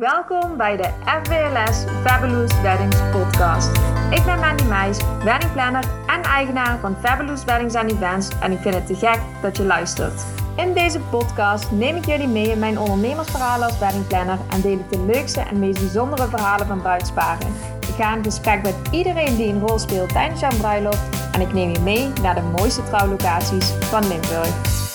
Welkom bij de FBLS Fabulous Weddings podcast. Ik ben Mandy Meijs, weddingplanner en eigenaar van Fabulous Weddings and Events en ik vind het te gek dat je luistert. In deze podcast neem ik jullie mee in mijn ondernemersverhalen als weddingplanner en deel ik de leukste en meest bijzondere verhalen van bruidsparen. Ik ga in gesprek met iedereen die een rol speelt tijdens jouw bruiloft en ik neem je mee naar de mooiste trouwlocaties van Limburg.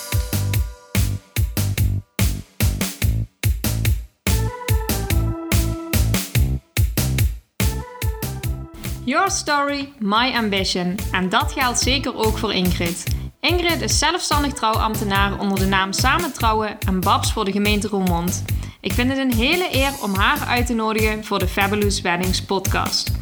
Your story, my ambition. En dat geldt zeker ook voor Ingrid. Ingrid is zelfstandig trouwambtenaar onder de naam Samen Trouwen en Babs voor de gemeente Roermond. Ik vind het een hele eer om haar uit te nodigen voor de Fabulous Weddings podcast.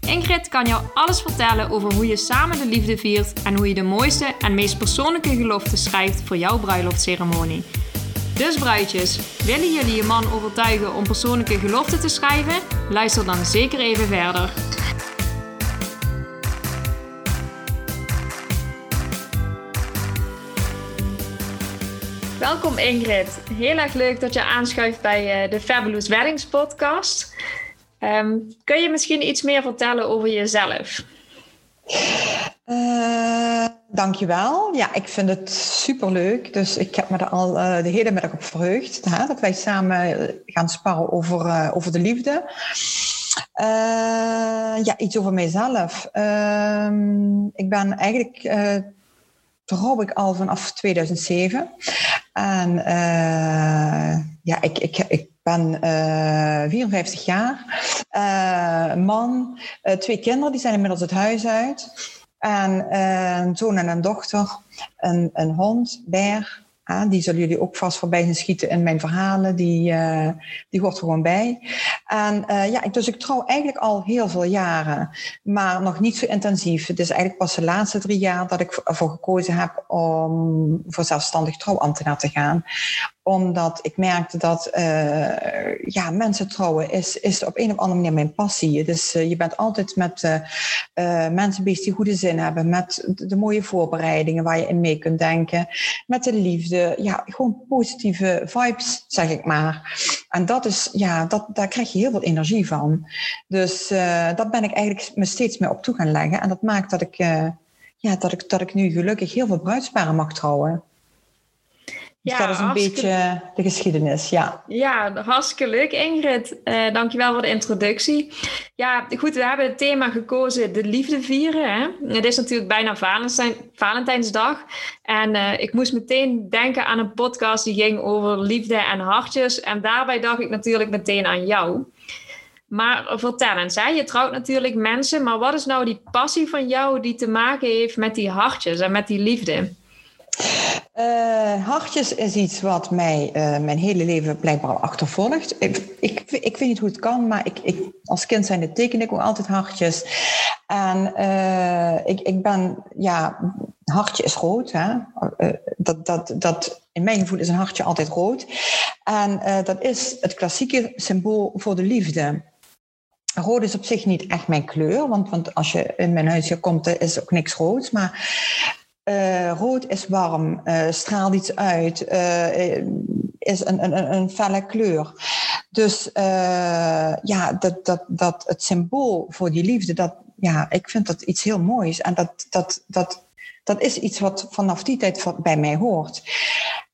Ingrid kan jou alles vertellen over hoe je samen de liefde viert en hoe je de mooiste en meest persoonlijke gelofte schrijft voor jouw bruiloftceremonie. Dus bruidjes, willen jullie je man overtuigen om persoonlijke geloften te schrijven? Luister dan zeker even verder. Welkom Ingrid. Heel erg leuk dat je aanschuift bij uh, de Fabulous Weddings podcast. Um, kun je misschien iets meer vertellen over jezelf? Uh, dankjewel. Ja, ik vind het superleuk. Dus ik heb me er al uh, de hele middag op verheugd. Hè, dat wij samen gaan sparren over, over de liefde. ja, iets over mijzelf. Ehm, ik ben eigenlijk trouw ik al vanaf 2007. En uh, ja, ik, ik, ik ben uh, eh, 54 jaar, uh, man, twee kinderen, die zijn inmiddels het huis uit. En een zoon en een dochter, een, een hond, Bear. Ah, die zullen jullie ook vast voorbij zien schieten in mijn verhalen. Die, uh, die hoort er gewoon bij. En uh, ja, dus ik trouw eigenlijk al heel veel jaren, maar nog niet zo intensief. Het is eigenlijk pas de laatste drie jaar dat ik ervoor gekozen heb om voor zelfstandig trouwambtenaar te gaan omdat ik merkte dat uh, ja, mensen trouwen is, is op een of andere manier mijn passie. Dus uh, je bent altijd met uh, mensen bezig die goede zin hebben. Met de, de, mooie voorbereidingen waar je in mee kunt denken. Met de liefde. Ja, gewoon positieve vibes, zeg ik maar. En dat is, ja, dat, daar krijg je heel veel energie van. Dus dat ben ik eigenlijk me steeds meer op toe gaan leggen. En dat maakt dat ik, ja, dat ik, dat ik nu gelukkig heel veel bruidsparen mag trouwen. Dus ja, dat is een beetje de geschiedenis, ja. Ja, hartstikke leuk Ingrid. Uh, dankjewel voor de introductie. Ja, goed, we hebben het thema gekozen de liefde vieren. Hè? Het is natuurlijk bijna Valentijn, Valentijnsdag. En uh, ik moest meteen denken aan een podcast die ging over liefde en hartjes. En daarbij dacht ik natuurlijk meteen aan jou. Maar vertel eens, hè? je trouwt natuurlijk mensen. Maar wat is nou die passie van jou die te maken heeft met die hartjes en met die liefde? Uh, hartjes is iets wat mij uh, mijn hele leven blijkbaar achtervolgt. Ik, ik, ik, weet niet hoe het kan, maar ik, ik, als kind zijn teken ik ook altijd hartjes. En uh, ik, ik ben, ja, hartje is rood. Hè? dat, dat, dat, in mijn gevoel is een hartje altijd rood. En dat is het klassieke symbool voor de liefde. Rood is op zich niet echt mijn kleur, want, want als je in mijn huis hier komt, is ook niks roods. Maar uh, rood is warm, uh, straalt iets uit, uh, is een, een, een felle kleur. Dus ja, dat, dat, dat het symbool voor die liefde, dat, ja, ik vind dat iets heel moois. En dat, dat, dat, dat is iets wat vanaf die tijd bij mij hoort.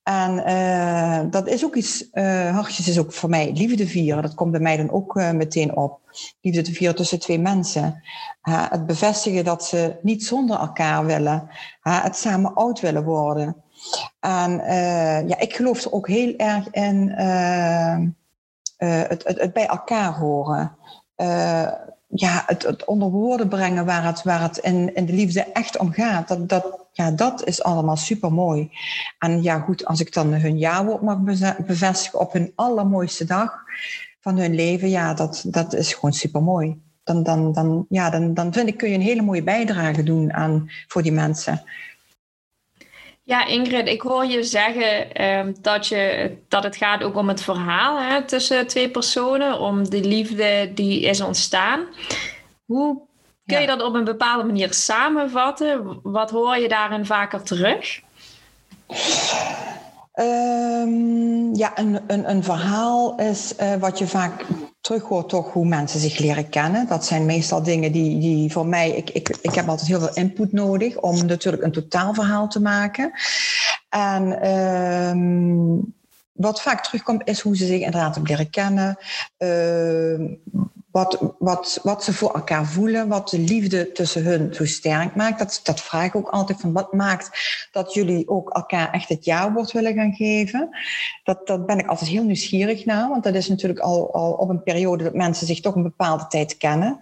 En uh, dat is ook iets, uh, hartjes is ook voor mij liefde vieren. Dat komt bij mij dan ook uh, meteen op. Liefde te vieren tussen twee mensen. het bevestigen dat ze niet zonder elkaar willen. het samen oud willen worden. En ja, ik geloof er ook heel erg in het, het, bij elkaar horen. Ja, het, onder woorden brengen waar het, waar het in, in de liefde echt om gaat. Dat, dat, ja, dat is allemaal super mooi. En ja, goed, als ik dan hun jaarwoord mag bevestigen op hun allermooiste dag van hun leven, ja, dat, dat is gewoon super mooi. Dan, dan, dan, ja, dan, dan vind ik kun je een hele mooie bijdrage doen aan, voor die mensen. Ja, Ingrid, ik hoor je zeggen ehm, dat, je, dat het gaat ook om het verhaal hè, tussen twee personen, om de liefde die is ontstaan. Hoe Kun je dat op een bepaalde manier samenvatten? Wat hoor je daarin vaker terug? Ehm, ja, een, een, een verhaal is uh, wat je vaak terug hoort, toch hoe mensen zich leren kennen. Dat zijn meestal dingen die, die voor mij, ik, ik, ik heb altijd heel veel input nodig om natuurlijk een totaalverhaal te maken. En um, wat vaak terugkomt, is hoe ze zich inderdaad leren kennen. Uh, wat, wat, wat ze voor elkaar voelen, wat de liefde tussen hun zo sterk maakt. Dat, dat vraag ik ook altijd van wat maakt dat jullie ook elkaar echt het ja-woord willen gaan geven. Dat, dat ben ik altijd heel nieuwsgierig naar, want dat is natuurlijk al, al op een periode dat mensen zich toch een bepaalde tijd kennen.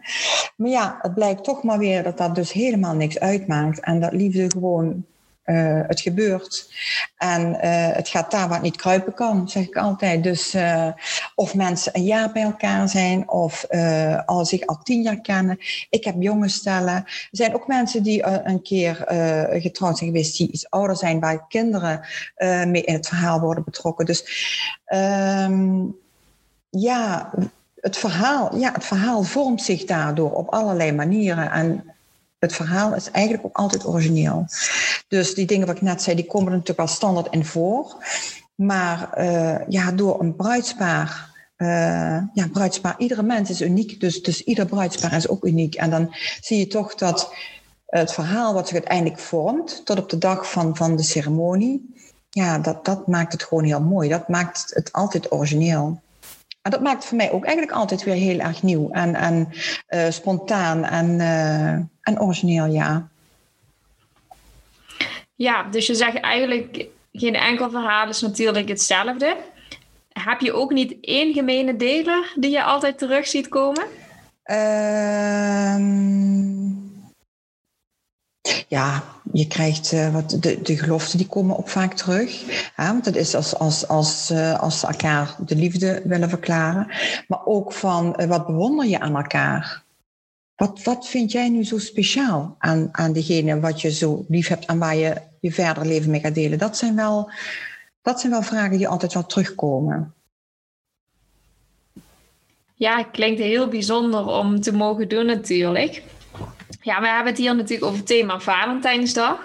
Maar ja, het blijkt toch maar weer dat dat dus helemaal niks uitmaakt en dat liefde gewoon uh, het gebeurt. En uh, het gaat daar waar het niet kruipen kan, zeg ik altijd. Dus uh, of mensen een jaar bij elkaar zijn of al zich al tien jaar kennen. Ik heb jonge stellen. Er zijn ook mensen die een keer getrouwd zijn geweest, die iets ouder zijn, waar kinderen mee in het verhaal worden betrokken. Dus um, ja, het verhaal, ja, het verhaal vormt zich daardoor op allerlei manieren. En het verhaal is eigenlijk ook altijd origineel. Dus die dingen wat ik net zei, die komen natuurlijk al standaard in voor. Maar uh, ja, door een bruidspaar. Uh, ja, bruidspaar, iedere mens is uniek. Dus, dus ieder bruidspaar is ook uniek. En dan zie je toch dat het verhaal wat zich uiteindelijk vormt, tot op de dag van, van de ceremonie, ja, dat, dat maakt het gewoon heel mooi. Dat maakt het altijd origineel. En dat maakt voor mij ook eigenlijk altijd weer heel erg nieuw en, en uh, spontaan en, en origineel, ja. Ja, dus je zegt eigenlijk geen enkel verhaal is natuurlijk hetzelfde. Heb je ook niet één gemene deler die je altijd terug ziet komen? Ehm ja, je krijgt uh, wat de, de geloften die komen ook vaak terug. Hè? Want dat is als, als, als, uh, als ze elkaar de liefde willen verklaren. Maar ook van uh, wat bewonder je aan elkaar? Wat, wat vind jij nu zo speciaal aan, aan degene wat je zo lief hebt en waar je je verder leven mee gaat delen? Dat zijn wel, dat zijn wel vragen die altijd wel terugkomen. Ja, klinkt heel bijzonder om te mogen doen natuurlijk. Ja, we hebben het hier natuurlijk over het thema Valentijnsdag.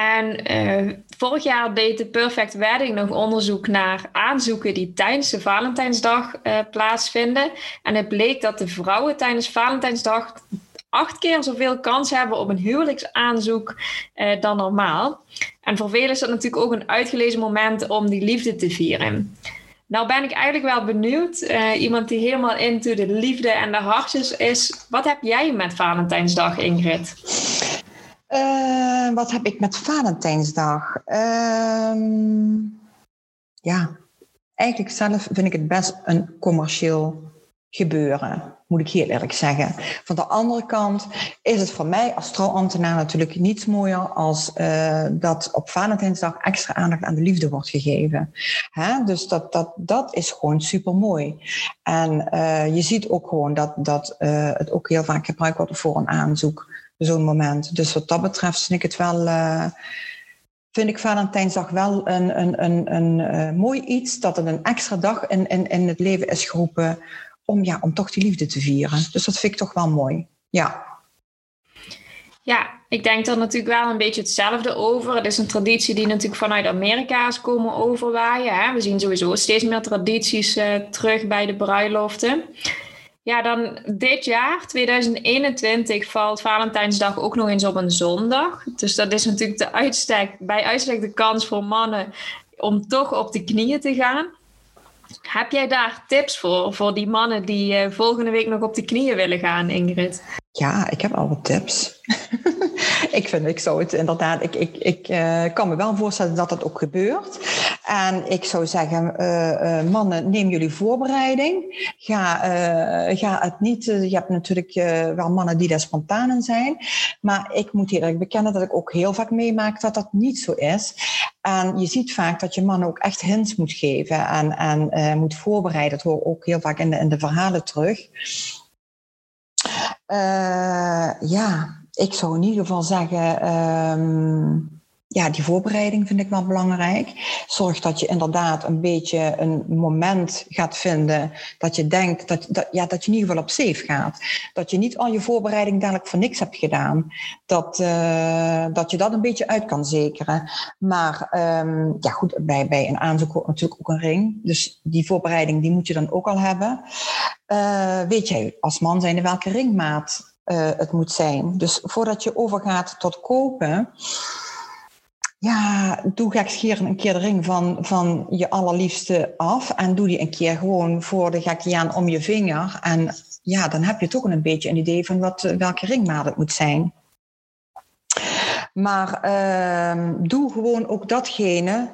En uh, vorig jaar deed de Perfect Wedding nog onderzoek naar aanzoeken die tijdens de Valentijnsdag uh, plaatsvinden. En het bleek dat de vrouwen tijdens Valentijnsdag acht keer zoveel kans hebben op een huwelijksaanzoek uh, dan normaal. En voor velen is dat natuurlijk ook een uitgelezen moment om die liefde te vieren. Nou ben ik eigenlijk wel benieuwd. Iemand die helemaal into de liefde en de hartjes is. Wat heb jij met Valentijnsdag, Ingrid? Uh, wat heb ik met Valentijnsdag? Uh, ja, eigenlijk zelf vind ik het best een commercieel gebeuren, moet ik heel eerlijk zeggen. Van de andere kant is het voor mij als trouwambtenaar natuurlijk niets mooier als uh, dat op Valentijnsdag extra aandacht aan de liefde wordt gegeven. Hè? Dus dat, dat, dat is gewoon super mooi. En uh, je ziet ook gewoon dat, dat het ook heel vaak gebruikt wordt voor een aanzoek, zo'n moment. Dus wat dat betreft vind ik het wel vind ik Valentijnsdag wel een, een, een, een uh, mooi iets. Dat het een extra dag in, in, in het leven is geroepen om, ja, om toch die liefde te vieren. Dus dat vind ik toch wel mooi. Ja. Ja, ik denk er natuurlijk wel een beetje hetzelfde over. Het is een traditie die natuurlijk vanuit Amerika is komen overwaaien. Hè? We zien sowieso steeds meer tradities uh, terug bij de bruiloften. Ja, dan dit jaar, 2021, valt Valentijnsdag ook nog eens op een zondag. Dus dat is natuurlijk de uitstek, bij uitstek de kans voor mannen om toch op de knieën te gaan. Heb jij daar tips voor, voor die mannen die uh, volgende week nog op de knieën willen gaan, Ingrid? Ja, ik heb al wat tips. ik vind, ik zou het inderdaad, ik, ik, ik uh, kan me wel voorstellen dat dat ook gebeurt. En ik zou zeggen, uh, uh, mannen, neem jullie voorbereiding. Ga, ga het niet, je hebt natuurlijk wel mannen die daar spontaan in zijn. Maar ik moet eerlijk bekennen dat ik ook heel vaak meemaak dat dat niet zo is. En je ziet vaak dat je mannen ook echt hints moet geven en, en moet voorbereiden. Dat hoor ook heel vaak in de, in de verhalen terug. Ja, ik zou in ieder geval zeggen. Um, ja, die voorbereiding vind ik wel belangrijk. Zorg dat je inderdaad een beetje een moment gaat vinden dat je denkt dat, ja, dat je in ieder geval op safe gaat. Dat je niet al je voorbereiding dadelijk voor niks hebt gedaan. Dat, uh, dat je dat een beetje uit kan zekeren. Maar um, ja, goed, bij, bij een aanzoek natuurlijk ook een ring. Dus die voorbereiding die moet je dan ook al hebben. Uh, weet jij als man zijnde welke ringmaat uh, het moet zijn. Dus voordat je overgaat tot kopen ja, doe gekscherend een keer de ring van, van je allerliefste af. En doe die een keer gewoon voor de gekkiaan om je vinger. En ja, dan heb je toch een beetje een idee van wat, welke ringmaat het moet zijn. Maar uh, doe gewoon ook datgene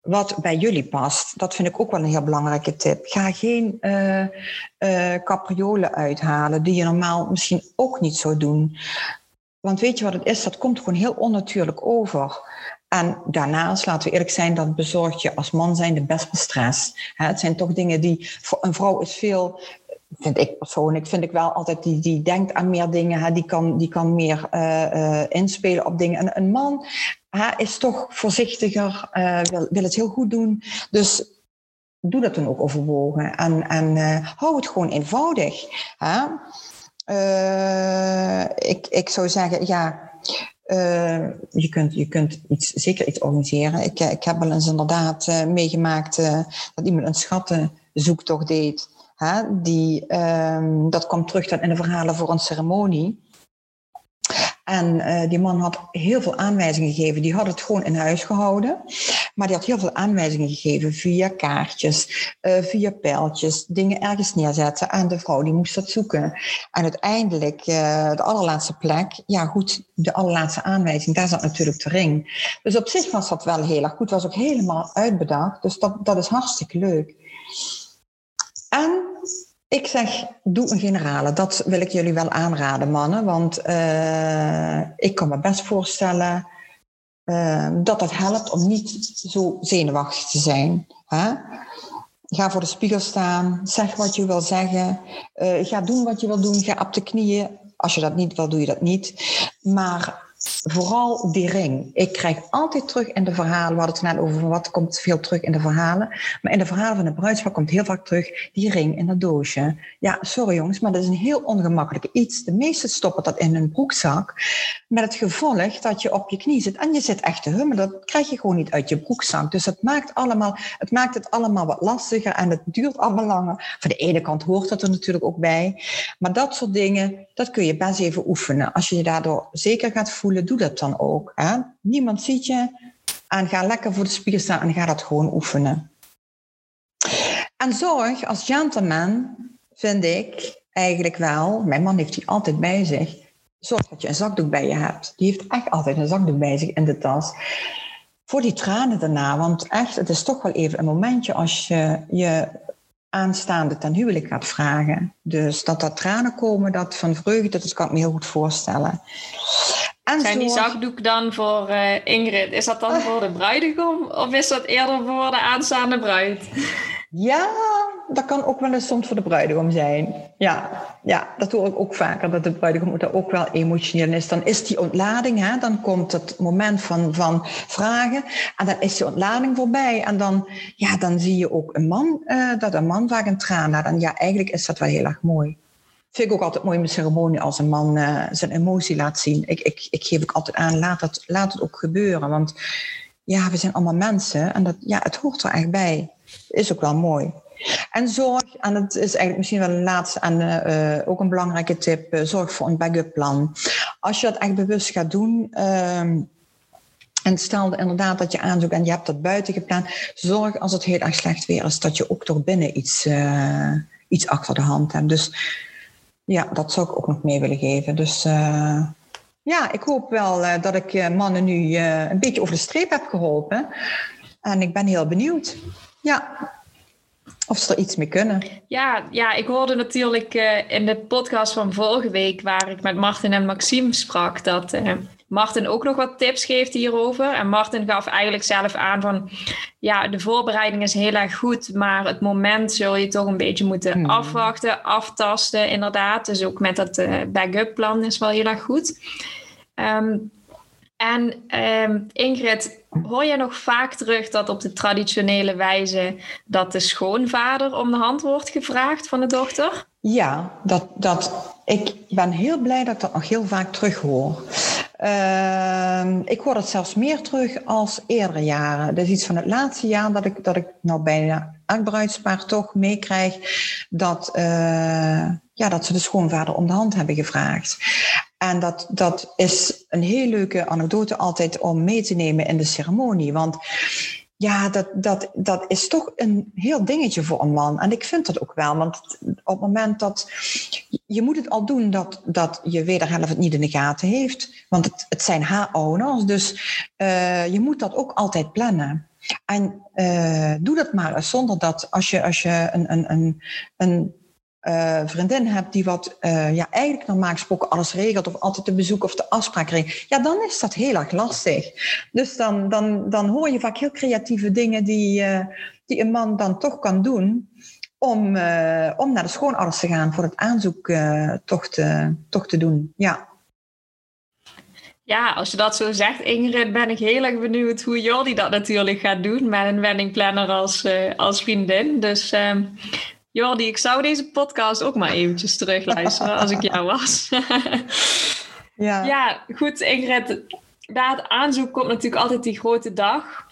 wat bij jullie past. Dat vind ik ook wel een heel belangrijke tip. Ga geen uh, uh, capriolen uithalen die je normaal misschien ook niet zou doen. Want weet je wat het is? Dat komt gewoon heel onnatuurlijk over. En daarnaast, laten we eerlijk zijn, dat bezorgt je als man zijn de best wel stress. Het zijn toch dingen die, een vrouw is veel, vind ik persoonlijk, vind ik wel altijd, die, die denkt aan meer dingen, die, kan, die kan meer uh, uh, inspelen op dingen. En een man is toch voorzichtiger, uh, wil, wil het heel goed doen. Dus doe dat dan ook overwogen. En, en hou het gewoon eenvoudig. ik, ik zou zeggen, ja uh, je, kunt, je kunt iets, zeker iets organiseren. Ik, ik heb wel eens inderdaad uh, meegemaakt dat iemand een schattenzoektocht deed. Hè? Die, um, dat komt terug dan in de verhalen voor een ceremonie. En uh, die man had heel veel aanwijzingen gegeven. Die had het gewoon in huis gehouden. Maar die had heel veel aanwijzingen gegeven via kaartjes, uh, via pijltjes, dingen ergens neerzetten. En de vrouw die moest dat zoeken. En uiteindelijk, uh, de allerlaatste plek, ja goed, de allerlaatste aanwijzing, daar zat natuurlijk de ring. Dus op zich was dat wel heel erg goed. was ook helemaal uitbedacht. Dus dat, dat is hartstikke leuk. En ik zeg, doe een generale. Dat wil ik jullie wel aanraden, mannen. Want uh, ik kan me best voorstellen uh, dat het helpt om niet zo zenuwachtig te zijn. Hè? Ga voor de spiegel staan. Zeg wat je wil zeggen. Uh, ga doen wat je wil doen. Ga op de knieën. Als je dat niet wil, doe je dat niet. Maar vooral die ring. Ik krijg altijd terug in de verhalen, we hadden het net over wat komt veel terug in de verhalen. Maar in de verhalen van de bruidspaar komt heel vaak terug die ring in dat doosje. Ja, sorry jongens, maar dat is een heel ongemakkelijk iets. De meesten stoppen dat in hun broekzak. Met het gevolg dat je op je knie zit en je zit echt te hummen. Dat krijg je gewoon niet uit je broekzak. Dus het maakt, allemaal, het maakt het allemaal wat lastiger en het duurt allemaal langer. Van de ene kant hoort dat er natuurlijk ook bij. Maar dat soort dingen, dat kun je best even oefenen. Als je je daardoor zeker gaat voelen doe dat dan ook. Hè? Niemand ziet je en ga lekker voor de spiegel staan en ga dat gewoon oefenen. En zorg als gentleman, vind ik eigenlijk wel, mijn man heeft die altijd bij zich, zorg dat je een zakdoek bij je hebt. Die heeft echt altijd een zakdoek bij zich in de tas. Voor die tranen daarna, want echt, het is toch wel even een momentje als je je aanstaande ten huwelijk gaat vragen. Dus dat er tranen komen, dat van vreugde, dat kan ik me heel goed voorstellen. En Zijn die zakdoek dan voor uh, Ingrid? Is dat dan voor de bruidegom of is dat eerder voor de aanstaande bruid? Ja, dat kan ook wel eens soms voor de bruidegom zijn. Ja, ja dat hoor ik ook vaker, dat de bruidegom daar ook wel emotioneel is. Dan is die ontlading, hè, dan komt het moment van, van vragen en dan is die ontlading voorbij. En dan, ja, dan zie je ook een man, uh, dat een man vaak een traan laat. En ja, eigenlijk is dat wel heel erg mooi vind ik ook altijd mooi in mijn ceremonie als een man uh, zijn emotie laat zien. Ik, ik, ik geef ook altijd aan, laat het, laat het ook gebeuren. Want ja, we zijn allemaal mensen en dat, ja, het hoort er echt bij. Is ook wel mooi. En zorg, en dat is eigenlijk misschien wel een laatste en uh, ook een belangrijke tip, uh, zorg voor een backup plan. Als je dat echt bewust gaat doen, ehm, en stel inderdaad dat je aanzoekt en je hebt dat buiten gepland, zorg als het heel erg slecht weer is, dat je ook toch binnen iets, iets achter de hand hebt. Dus ja, dat zou ik ook nog mee willen geven. Dus uh, ja, ik hoop wel uh, dat ik uh, mannen nu een beetje over de streep heb geholpen. En ik ben heel benieuwd. Ja. Of ze er iets mee kunnen. Ja, ja ik hoorde natuurlijk in de podcast van vorige week, waar ik met Martin en Maxime sprak, dat Martin ook nog wat tips geeft hierover. En Martin gaf eigenlijk zelf aan van, ja, de voorbereiding is heel erg goed, maar het moment zul je toch een beetje moeten hmm. afwachten, aftasten, inderdaad. Dus ook met dat uh, backup plan is wel heel erg goed. Um, En ehm, Ingrid, hoor je nog vaak terug dat op de traditionele wijze dat de schoonvader om de hand wordt gevraagd van de dochter? Ja, dat, dat, ik ben heel blij dat ik dat nog heel vaak terug hoor. Ehm, ik hoor het zelfs meer terug als eerdere jaren. Dus iets van het laatste jaar dat ik, dat ik nou bijna elk bruidspaar toch meekrijg dat, uh, ja, dat ze de schoonvader om de hand hebben gevraagd. En dat, dat is een heel leuke anekdote altijd om mee te nemen in de ceremonie. Want ja, dat, dat, dat is toch een heel dingetje voor een man. En ik vind dat ook wel. Want op het moment dat je moet het al doen dat, dat je wederhelft het niet in de gaten heeft. Want het, het zijn haar ouders. Dus uh, je moet dat ook altijd plannen. En uh, doe dat maar zonder dat als je, als je een, een, een, een uh, vriendin hebt die wat uh, ja, eigenlijk normaal gesproken alles regelt, of altijd de bezoek of de afspraak regelt, ja, dan is dat heel erg lastig. Dus dan, dan, dan hoor je vaak heel creatieve dingen die, uh, die een man dan toch kan doen om, om naar de schoonouders te gaan voor het aanzoek toch, te, toch te doen. Ja. Ja, als je dat zo zegt, Ingrid, ben ik heel erg benieuwd hoe Jordi dat natuurlijk gaat doen met een weddingplanner als, als vriendin. Dus ehm, Jordi, ik zou deze podcast ook maar eventjes terugluisteren als ik jou was. ja. ja, goed Ingrid. Na het aanzoek komt natuurlijk altijd die grote dag.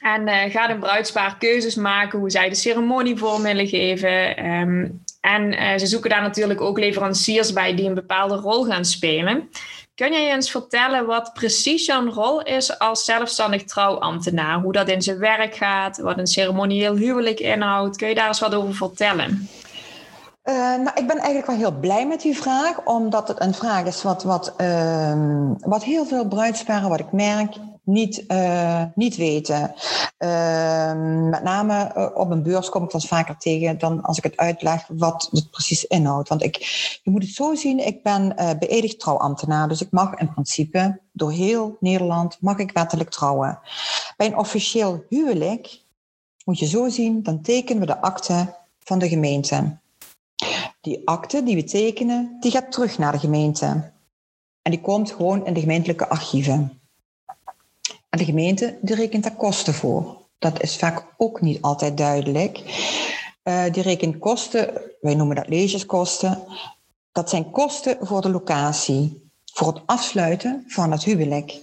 En uh, gaat een bruidspaar keuzes maken hoe zij de ceremonie vorm willen geven. Um, en uh, ze zoeken daar natuurlijk ook leveranciers bij die een bepaalde rol gaan spelen. Kun jij eens vertellen wat precies jouw rol is als zelfstandig trouwambtenaar? Hoe dat in zijn werk gaat, wat een ceremonieel huwelijk inhoudt? Kun je daar eens wat over vertellen? Uh, nou, ik ben eigenlijk wel heel blij met die vraag, omdat het een vraag is wat, wat, uh, wat heel veel bruidsparen, wat ik merk, niet, uh, niet weten. Ehm, met name eh, op een beurs kom ik dat vaker tegen dan als ik het uitleg wat het precies inhoudt. Want ik, je moet het zo zien, ik ben uh, beëdigd trouwambtenaar, dus ik mag in principe door heel Nederland mag ik wettelijk trouwen. Bij een officieel huwelijk moet je zo zien, dan tekenen we de akte van de gemeente. Die akte die we tekenen, die gaat terug naar de gemeente. En die komt gewoon in de gemeentelijke archieven. En de gemeente die rekent daar kosten voor. Dat is vaak ook niet altijd duidelijk. Uh, die rekent kosten, wij noemen dat legeskosten. Dat zijn kosten voor de locatie, voor het afsluiten van het huwelijk.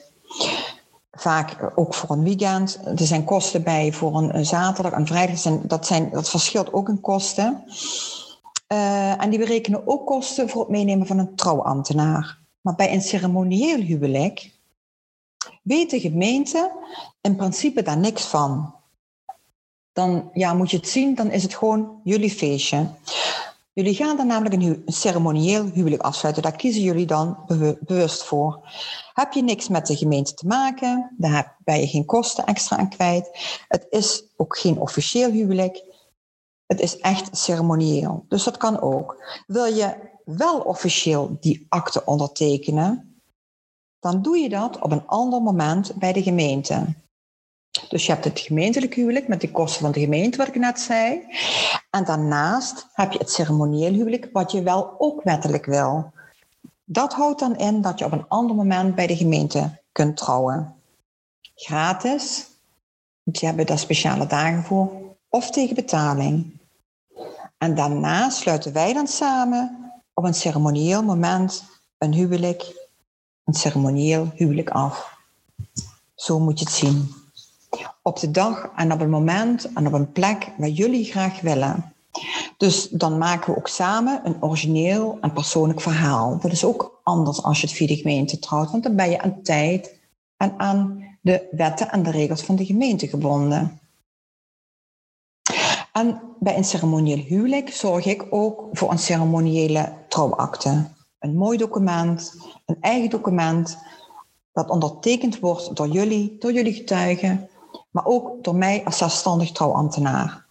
Vaak ook voor een weekend. Er zijn kosten bij voor een, zaterdag, een vrijdag. Dat, zijn, dat verschilt ook in kosten. Uh, en die berekenen ook kosten voor het meenemen van een trouwambtenaar. Maar bij een ceremonieel huwelijk weet de gemeente in principe daar niks van. Dan ja, moet je het zien, dan is het gewoon jullie feestje. Jullie gaan dan namelijk een, ceremonieel huwelijk afsluiten. Daar kiezen jullie dan bewust voor. Heb je niks met de gemeente te maken, daar ben je geen kosten extra aan kwijt. Het is ook geen officieel huwelijk. Het is echt ceremonieel. Dus dat kan ook. Wil je wel officieel die akte ondertekenen, dan doe je dat op een ander moment bij de gemeente. Dus je hebt het gemeentelijk huwelijk met de kosten van de gemeente, wat ik net zei. En daarnaast heb je het ceremonieel huwelijk, wat je wel ook wettelijk wil. Dat houdt dan in dat je op een ander moment bij de gemeente kunt trouwen. Gratis, want je hebt daar speciale dagen voor, of tegen betaling. En daarna sluiten wij dan samen op een ceremonieel moment een huwelijk ceremonieel huwelijk af. Zo moet je het zien. Op de dag en op een moment en op een plek waar jullie graag willen. Dus dan maken we ook samen een origineel en persoonlijk verhaal. Dat is ook anders als je het via de gemeente trouwt, want dan ben je aan tijd en aan de wetten en de regels van de gemeente gebonden. En bij een ceremonieel huwelijk zorg ik ook voor een ceremoniële trouwakte een mooi document, een eigen document, dat ondertekend wordt door jullie, door jullie getuigen, maar ook door mij als zelfstandig trouwambtenaar.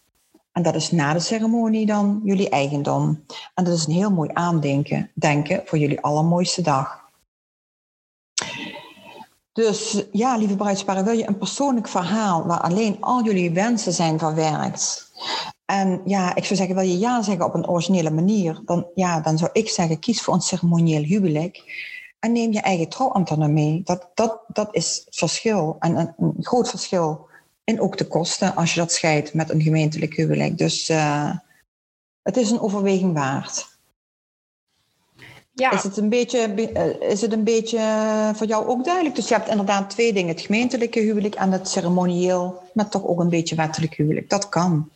En dat is na de ceremonie dan jullie eigendom. En dat is een heel mooi aandenken, denken voor jullie allermooiste dag. Dus ja, lieve bruidsparen, wil je een persoonlijk verhaal waar alleen al jullie wensen zijn verwerkt? En ja, ik zou zeggen, wil je ja zeggen op een originele manier, dan, ja, dan zou ik zeggen, kies voor een ceremonieel huwelijk. en neem je eigen trouwambtenaar mee. Dat, dat, dat is het verschil. En een, een, groot verschil. En ook de kosten als je dat scheidt met een gemeentelijk huwelijk. Dus uh, het is een overweging waard. Ja. Is, het een beetje, eh, is het een beetje voor jou ook duidelijk? Dus je hebt inderdaad twee dingen: het gemeentelijke huwelijk en het ceremonieel, maar toch ook een beetje wettelijk huwelijk. Dat kan.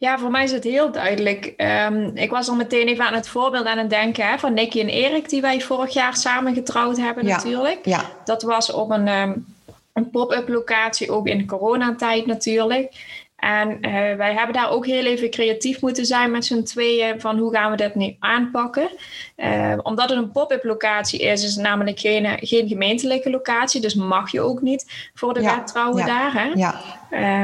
Ja, voor mij is het heel duidelijk. Um, ik was al meteen even aan het voorbeeld aan het denken hè, van Nicky en Erik, die wij vorig jaar samen getrouwd hebben, natuurlijk. Ja. Dat was op een, um, een pop-up locatie, ook in de coronatijd natuurlijk. En uh, wij hebben daar ook heel even creatief moeten zijn met z'n tweeën van hoe gaan we dat nu aanpakken. Uh, omdat het een pop-up locatie is, is het namelijk geen, geen gemeentelijke locatie. Dus mag je ook niet voor de ja, wet trouwen daar. Hè? Ja.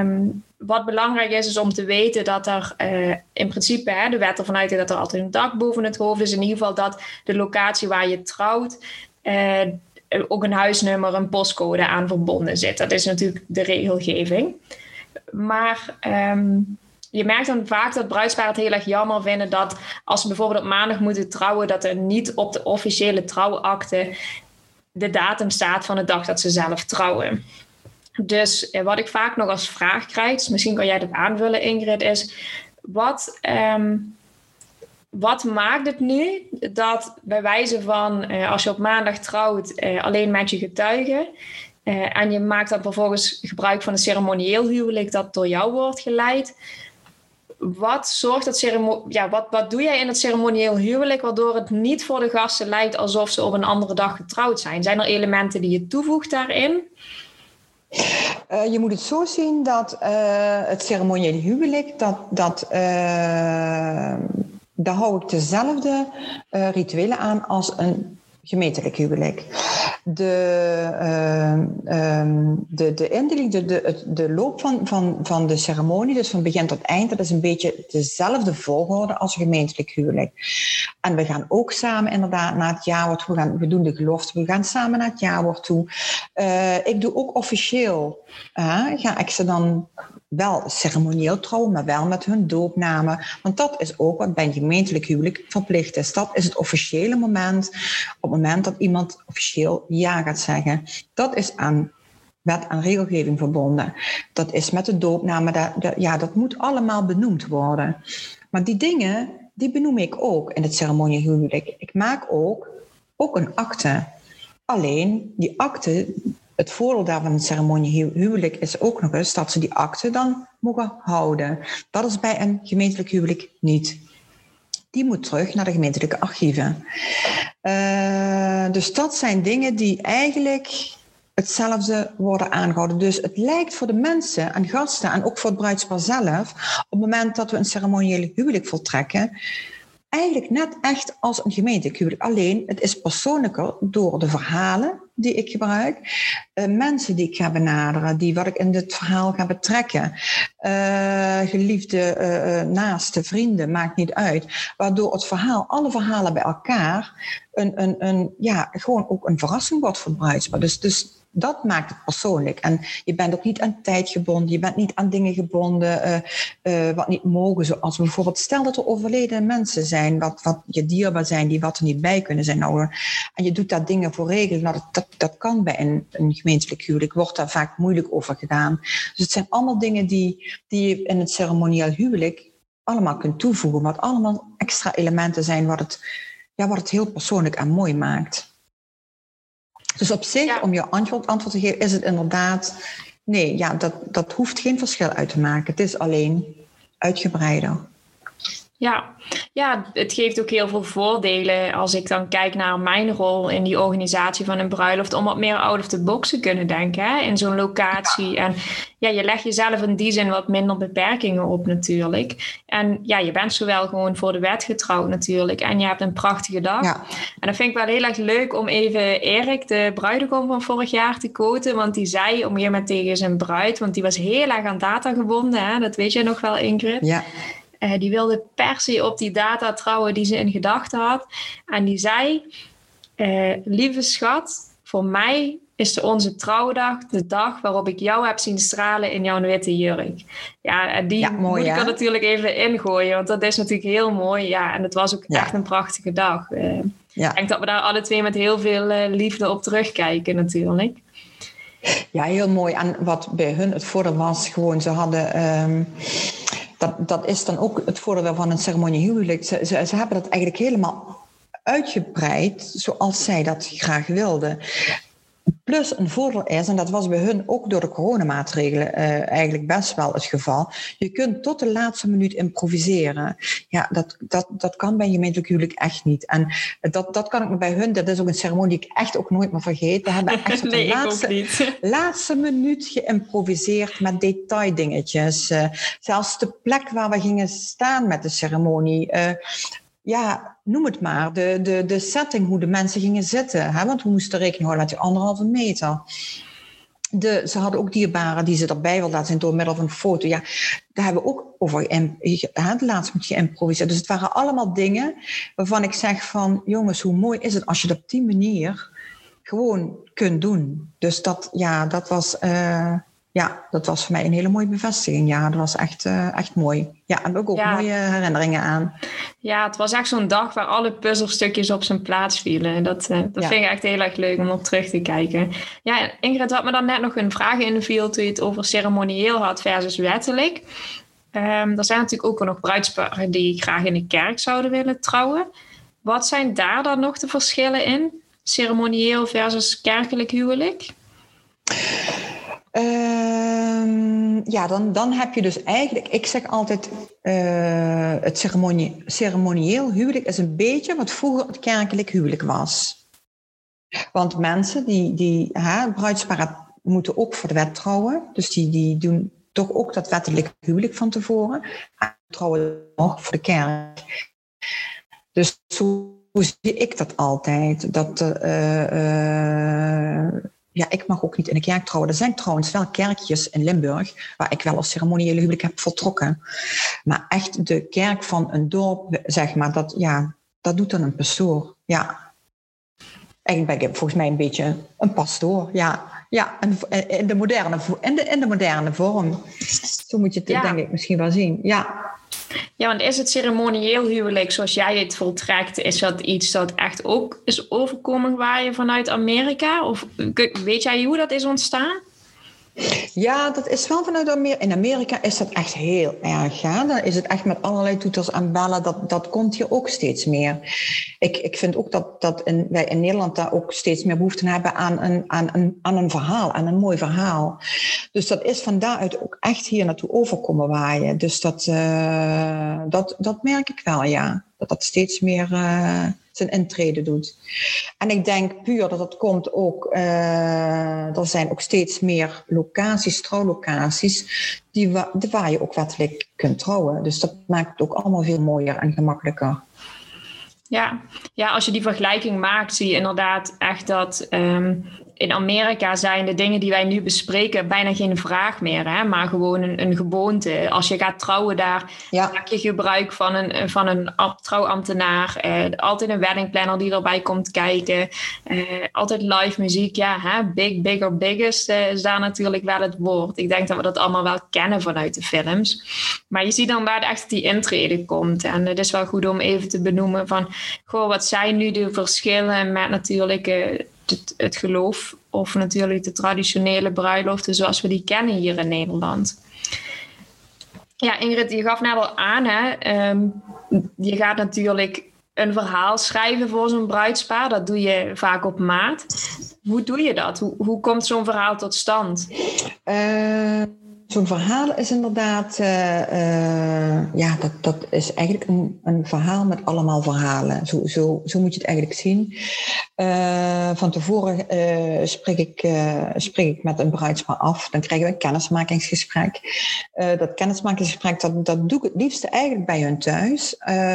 Um, wat belangrijk is, is om te weten dat er uh, in principe hè, de wet ervan uitgaat dat er altijd een dak boven het hoofd is. In ieder geval dat de locatie waar je trouwt uh, ook een huisnummer, een postcode aan verbonden zit. Dat is natuurlijk de regelgeving. Maar um, je merkt dan vaak dat bruidsparen het heel erg jammer vinden dat als ze bijvoorbeeld op maandag moeten trouwen, dat er niet op de officiële trouwakte de datum staat van de dag dat ze zelf trouwen. Dus eh, wat ik vaak nog als vraag krijg, dus misschien kan jij dat aanvullen, Ingrid, is wat, ehm, wat maakt het nu dat bij wijze van eh, als je op maandag trouwt, eh, alleen met je getuigen. en je maakt dan vervolgens gebruik van een ceremonieel huwelijk dat door jou wordt geleid. Wat zorgt dat ja, wat, wat doe jij in het ceremonieel huwelijk waardoor het niet voor de gasten lijkt alsof ze op een andere dag getrouwd zijn? Zijn er elementen die je toevoegt daarin? Uh, je moet het zo zien dat uh, het ceremoniële huwelijk, dat, dat, uh, daar hou ik dezelfde rituelen aan als een gemeentelijk huwelijk. De, uh, de, de indeling, de, de, de loop van, van, van de ceremonie, dus van begin tot eind, dat is een beetje dezelfde volgorde als een gemeentelijk huwelijk. En we gaan ook samen inderdaad naar het jaarwoord, we, gaan, we doen de gelofte, we gaan samen naar het jaarwoord toe. Uh, ik doe ook officieel, ga ik ze dan wel ceremonieel trouwen, maar wel met hun doopnamen. Want dat is ook wat bij een gemeentelijk huwelijk verplicht is. Dat is het officiële moment, op het moment dat iemand officieel ja gaat zeggen. Dat is aan wet en regelgeving verbonden. Dat is met de doopnamen, dat, ja, dat moet allemaal benoemd worden. Maar die dingen, die benoem ik ook in het ceremonieel huwelijk. Ik maak ook, ook een akte. Alleen, die akte, het voordeel daarvan een ceremonie huwelijk is ook nog eens dat ze die akte dan mogen houden. Dat is bij een gemeentelijk huwelijk niet. Die moet terug naar de gemeentelijke archieven. Uh, dus dat zijn dingen die eigenlijk hetzelfde worden aangehouden. Dus het lijkt voor de mensen en gasten en ook voor het bruidspaar zelf, op het moment dat we een ceremoniële huwelijk voltrekken, eigenlijk net echt als een gemeentelijk Alleen, het is persoonlijker door de verhalen die ik gebruik, uh, mensen die ik ga benaderen, die wat ik in dit verhaal ga betrekken, uh, geliefde, uh, naaste, vrienden, maakt niet uit. Waardoor het verhaal, alle verhalen bij elkaar, een, een, een, ja, gewoon ook een verrassing wordt voor. Dus, dus dat maakt het persoonlijk. En je bent ook niet aan tijd gebonden, je bent niet aan dingen gebonden uh, uh, wat niet mogen. Zoals bijvoorbeeld, stel dat er overleden mensen zijn, wat, wat je dierbaar zijn, die wat er niet bij kunnen zijn. Nou, en je doet daar dingen voor regelen. Nou, dat, kan bij een, een gemeentelijk huwelijk, wordt daar vaak moeilijk over gedaan. Dus het zijn allemaal dingen die, die je in het ceremonieel huwelijk allemaal kunt toevoegen, wat allemaal extra elementen zijn wat het, ja, wat het heel persoonlijk en mooi maakt. Dus op zich, om je antwoord, antwoord te geven, is het inderdaad... Nee, ja, dat, dat hoeft geen verschil uit te maken. Het is alleen uitgebreider. Ja. ja, het geeft ook heel veel voordelen als ik dan kijk naar mijn rol in die organisatie van een bruiloft, om wat meer out of the box te kunnen denken hè, in zo'n locatie. En ja, je legt jezelf in die zin wat minder beperkingen op natuurlijk. En ja, je bent zowel gewoon voor de wet getrouwd natuurlijk en je hebt een prachtige dag. Ja. En dat vind ik wel heel erg leuk om even Erik, de bruidegom van vorig jaar, te quoten, want die zei een gegeven moment tegen zijn bruid, want die was heel erg aan data gebonden, hè, dat weet jij nog wel Ingrid. Ja. Uh, die wilde per se op die data trouwen die ze in gedachten had. En die zei: uh, Lieve schat, voor mij is de onze trouwdag de dag waarop ik jou heb zien stralen in jouw witte jurk. Ja, en die moet ik er natuurlijk even ingooien, want dat is natuurlijk heel mooi. Ja, en het was ook echt een prachtige dag. Uh, ja. Ik denk dat we daar alle twee met heel veel liefde op terugkijken natuurlijk. Ja, heel mooi. En wat bij hun het voordeel was, gewoon ze hadden... Ehm, dat, dat is dan ook het voordeel van een ceremonie huwelijk. Ze, ze, ze hebben dat eigenlijk helemaal uitgebreid zoals zij dat graag wilden. Plus een voordeel is, en dat was bij hun ook door de coronamaatregelen uh, eigenlijk best wel het geval. Je kunt tot de laatste minuut improviseren. Ja, dat, dat, dat kan bij gemeentelijk huwelijk echt niet. En dat, dat kan ik me bij hun, dat is ook een ceremonie die ik echt ook nooit meer vergeet. We hebben echt tot de laatste, laatste minuut geïmproviseerd met detaildingetjes. Uh, zelfs de plek waar we gingen staan met de ceremonie. Uh, ja, noem het maar, de, de, de setting, hoe de mensen gingen zitten. Hè? Want we moesten rekening houden met die anderhalve meter. De, ze hadden ook dierbaren die ze erbij wilden laten zien door middel van een foto. Ja, daar hebben we ook over het laatst moet je improviseren. Dus het waren allemaal dingen waarvan ik zeg van... jongens, hoe mooi is het als je dat op die manier gewoon kunt doen. Dus dat, ja, dat was... Uh, ja, dat was voor mij een hele mooie bevestiging. Ja, dat was echt, uh, echt mooi. Ja, en ook, ook mooie herinneringen aan. Ja, het was echt zo'n dag waar alle puzzelstukjes op zijn plaats vielen. Dat, uh, dat vind ik echt heel erg leuk om op terug te kijken. Ja, Ingrid had me dan net nog een vraag inviel toen je het over ceremonieel had versus wettelijk. Um, er zijn natuurlijk ook nog bruidsparen die graag in de kerk zouden willen trouwen. Wat zijn daar dan nog de verschillen in? Ceremonieel versus kerkelijk huwelijk? Uh, ja, dan, dan heb je dus eigenlijk, ik zeg altijd, uh, het ceremonie, ceremonieel huwelijk is een beetje wat vroeger het kerkelijk huwelijk was. Want mensen die, die hè, bruidsparen moeten ook voor de wet trouwen, dus die, die doen toch ook dat wettelijk huwelijk van tevoren. En trouwen nog voor de kerk. Dus zo zie ik dat altijd. Dat uh, uh, ja, ik mag ook niet in de kerk trouwen. Er zijn trouwens wel kerkjes in Limburg waar ik wel als ceremoniële huwelijk heb voltrokken. Maar echt de kerk van een dorp, zeg maar, dat, ja, dat doet dan een pastoor. Ja. Eigenlijk ben ik volgens mij een beetje een pastoor. Ja, ja in de moderne, in de, in de moderne vorm. Zo moet je het denk ik misschien wel zien. Ja. Ja, want is het ceremonieel huwelijk zoals jij het voltrekt, is dat iets dat echt ook is overkomen waar je vanuit Amerika? Of weet jij hoe dat is ontstaan? Ja, dat is wel vanuit Amerika. In Amerika is dat echt heel erg. Ja? Dan is het echt met allerlei toeters en bellen. Dat, dat komt hier ook steeds meer. Ik, ik vind ook dat, dat in, wij in Nederland daar ook steeds meer behoefte hebben aan een, aan, een, aan een verhaal, aan een mooi verhaal. Dus dat is van daaruit ook echt hier naartoe overkomen waaien. Dus dat, uh, dat, dat merk ik wel, ja. Dat dat steeds meer... Uh, zijn intrede doet. En ik denk puur dat dat komt ook, uh, er zijn ook steeds meer locaties, trouwlocaties, die wa waar je ook wettelijk kunt trouwen. Dus dat maakt het ook allemaal veel mooier en gemakkelijker. Ja, ja als je die vergelijking maakt, zie je inderdaad echt dat um, in Amerika zijn de dingen die wij nu bespreken bijna geen vraag meer, hè? maar gewoon een, een gewoonte. Als je gaat trouwen daar, maak je gebruik van een, van een trouwambtenaar. Eh, altijd een weddingplanner die erbij komt kijken. Eh, altijd live muziek. Ja, hè? big, bigger, biggest eh, is daar natuurlijk wel het woord. Ik denk dat we dat allemaal wel kennen vanuit de films. Maar je ziet dan waar echt die intrede komt. En het is wel goed om even te benoemen van, goh, wat zijn nu de verschillen met natuurlijk het, geloof of natuurlijk de traditionele bruiloften zoals we die kennen hier in Nederland. Ja, Ingrid, je gaf net al aan, hè? Ehm, je gaat natuurlijk een verhaal schrijven voor zo'n bruidspaar. Dat doe je vaak op maat. Hoe doe je dat? Hoe, hoe komt zo'n verhaal tot stand? Uh Zo'n verhaal is inderdaad, uh, uh, ja, dat, dat is eigenlijk een, een verhaal met allemaal verhalen. Zo, zo, zo moet je het eigenlijk zien. Uh, van tevoren spreek, ik, spreek ik met een bruidspaar af. Dan krijgen we een kennismakingsgesprek. dat kennismakingsgesprek, dat, dat doe ik het liefste eigenlijk bij hun thuis.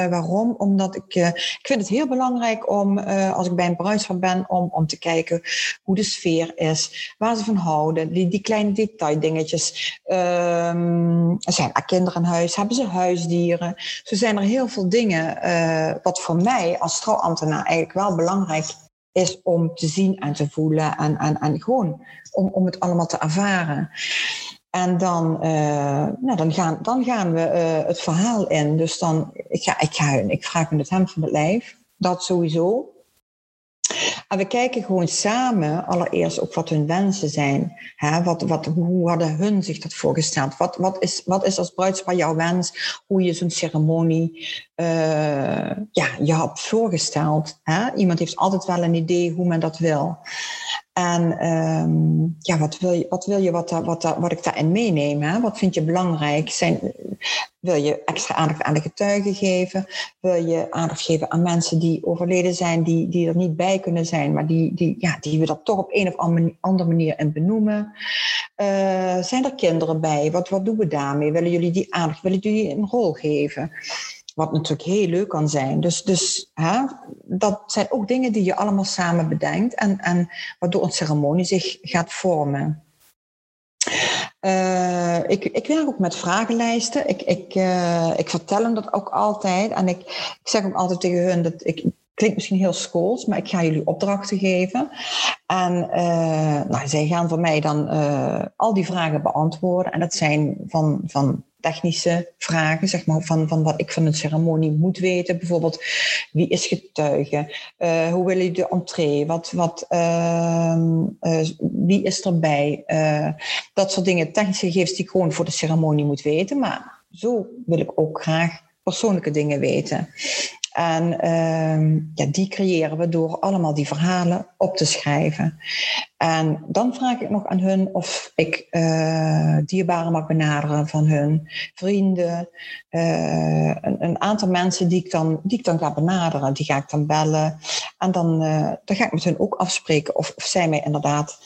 waarom? Omdat ik, ik vind het heel belangrijk om, als ik bij een bruidspaar ben, om, om te kijken hoe de sfeer is, waar ze van houden, die, die kleine detaildingetjes. Um, zijn er kinderen in huis? Hebben ze huisdieren? Zo zijn er heel veel dingen uh, wat voor mij als trouwambtenaar eigenlijk wel belangrijk is om te zien en te voelen en, en, en gewoon om, om het allemaal te ervaren. En dan, uh, nou, dan, gaan, dan gaan we uh, het verhaal in. Dus dan, ik, ga, ik, ga, ik vraag me het hem van het lijf. Dat sowieso. En we kijken gewoon samen allereerst ook wat hun wensen zijn. Hè? Wat, wat, hoe hadden hun zich dat voorgesteld? Wat, wat, is, wat is als bruidspaar jouw wens? Hoe je zo'n ceremonie uh, ja, je hebt voorgesteld. Hè? Iemand heeft altijd wel een idee hoe men dat wil. En um, ja, wat wil je, wat, wil je wat, wat, wat ik daarin meeneem? Hè? Wat vind je belangrijk? Zijn, wil je extra aandacht aan de getuigen geven? Wil je aandacht geven aan mensen die overleden zijn, die, die er niet bij kunnen zijn, maar die, die, ja, die we dat toch op een of andere manier in benoemen? Uh, zijn er kinderen bij? Wat, wat doen we daarmee? Willen jullie die aandacht, willen jullie een rol geven? Wat natuurlijk heel leuk kan zijn. Dus, dus hè, dat zijn ook dingen die je allemaal samen bedenkt en, en waardoor een ceremonie zich gaat vormen. Uh, ik, ik werk ook met vragenlijsten. Ik, ik, uh, ik vertel hem dat ook altijd. En ik, ik zeg ook altijd tegen hun dat ik. Klinkt misschien heel schools, maar ik ga jullie opdrachten geven. En uh, nou, zij gaan voor mij dan al die vragen beantwoorden. En dat zijn van, van technische vragen, zeg maar, van, van wat ik van een ceremonie moet weten. Bijvoorbeeld, wie is getuige? Uh, hoe wil je de entree? Wat, wat, uh, uh, wie is erbij? Eh, dat soort dingen, technische gegevens die ik gewoon voor de ceremonie moet weten. Maar zo wil ik ook graag persoonlijke dingen weten. En ehm, ja, die creëren we door allemaal die verhalen op te schrijven. En dan vraag ik nog aan hun of ik uh, dierbaren mag benaderen van hun vrienden. Uh, een, een, aantal mensen die ik, dan, die ik dan ga benaderen, die ga ik dan bellen. En dan, uh, dan ga ik met hun ook afspreken of, of zij mij inderdaad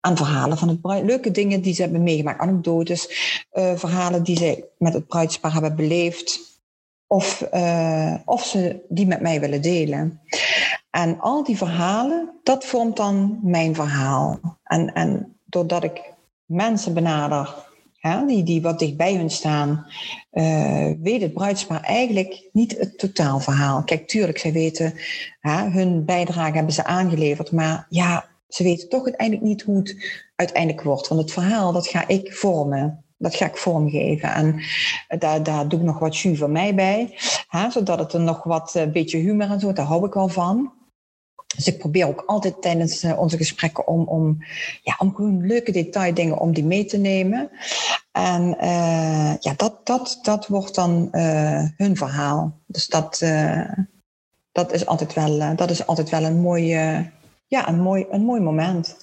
aan verhalen van het bruid. Leuke dingen die ze hebben meegemaakt, anekdotes, verhalen die ze met het bruidspaar hebben beleefd of, uh, of ze die met mij willen delen. En al die verhalen, dat vormt dan mijn verhaal. En, en doordat ik mensen benader hè, die, die wat dicht bij hun staan, uh, weet het bruidspaar eigenlijk niet het totaalverhaal. Kijk, tuurlijk, zij weten, hè, hun bijdrage hebben ze aangeleverd, maar ja, ze weten toch uiteindelijk niet hoe het uiteindelijk wordt. Want het verhaal, dat ga ik vormen dat ga ik vormgeven. En daar, daar doe ik nog wat jus van mij bij. Hè, zodat het er nog wat een eh, beetje humor en zo, daar hou ik wel van. Dus ik probeer ook altijd tijdens eh, onze gesprekken om, om, ja, om gewoon leuke detaildingen om die mee te nemen. En ja, dat, dat, dat wordt dan hun verhaal. Dus dat, dat, is altijd wel, dat is altijd wel een mooi, ja, een mooi, een mooi moment.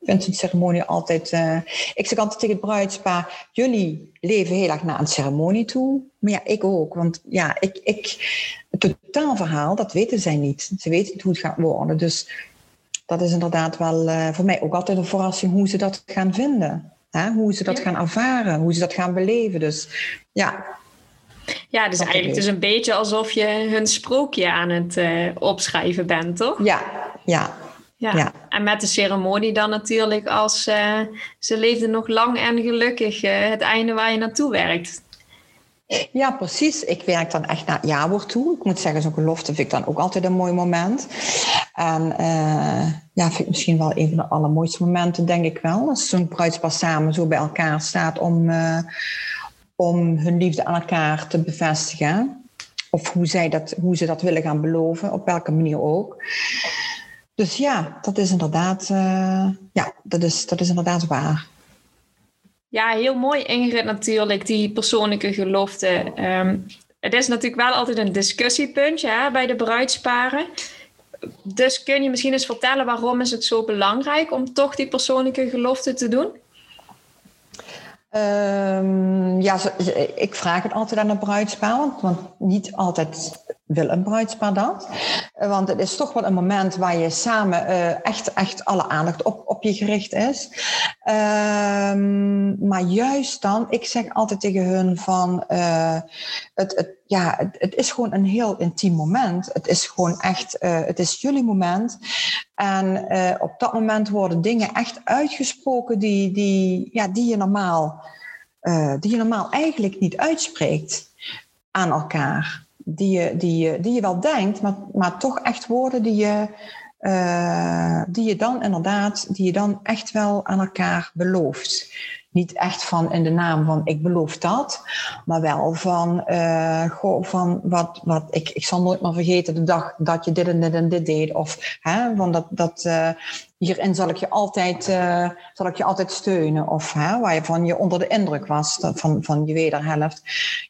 Ik vind een ceremonie altijd. Uh, ik zeg altijd tegen het bruidspaar: jullie leven heel erg naar een ceremonie toe. Maar ja, ik ook. Want ja, ik, ik, het totaalverhaal, dat weten zij niet. Ze weten niet hoe het gaat worden. Dus dat is inderdaad wel uh, voor mij ook altijd een verrassing hoe ze dat gaan vinden. Hè? Hoe ze dat gaan ervaren, hoe ze dat gaan beleven. Dus ja. Ja, dus eigenlijk dus een beetje alsof je hun sprookje aan het uh, opschrijven bent, toch? Ja, ja. Ja. en met de ceremonie dan natuurlijk als uh, ze leefden nog lang en gelukkig uh, het einde waar je naartoe werkt. Ja, precies. Ik werk dan echt naar het jaarwoord toe. Ik moet zeggen, zo'n gelofte vind ik dan ook altijd een mooi moment. En uh, ja, vind ik misschien wel een van de allermooiste momenten, denk ik wel. Als zo'n bruidspaar samen zo bij elkaar staat om, om hun liefde aan elkaar te bevestigen. Of hoe, zij dat, hoe ze dat willen gaan beloven, op welke manier ook. Dus ja, dat is inderdaad, uh, ja, dat is, dat is inderdaad waar. Ja, heel mooi Ingrid natuurlijk, die persoonlijke gelofte. Um, het is natuurlijk wel altijd een discussiepuntje hè, bij de bruidsparen. Dus kun je misschien eens vertellen waarom is het zo belangrijk om toch die persoonlijke gelofte te doen? Um, ja, ik vraag het altijd aan een bruidspaar, want, want niet altijd wil een bruidspaar dat. Want het is toch wel een moment waar je samen uh, echt, echt alle aandacht op, op je gericht is. Um, maar juist dan, ik zeg altijd tegen hun van, uh, het, het, ja, het, is gewoon een heel intiem moment. Het is gewoon echt, het is jullie moment. En op dat moment worden dingen echt uitgesproken die, die, ja, die, je, normaal, die je normaal eigenlijk niet uitspreekt aan elkaar die je, die je, die je wel denkt, maar, maar toch echt woorden die je, uh, die je dan inderdaad, die je dan echt wel aan elkaar belooft. Niet echt van in de naam van ik beloof dat, maar wel van, uh, van wat, wat ik, ik zal nooit meer vergeten de dag dat je dit en dit en dit deed. Of hè, van dat, dat uh, hierin zal ik je altijd, uh, zal ik je altijd steunen. Of hè, waar je van je onder de indruk was van, van je wederhelft.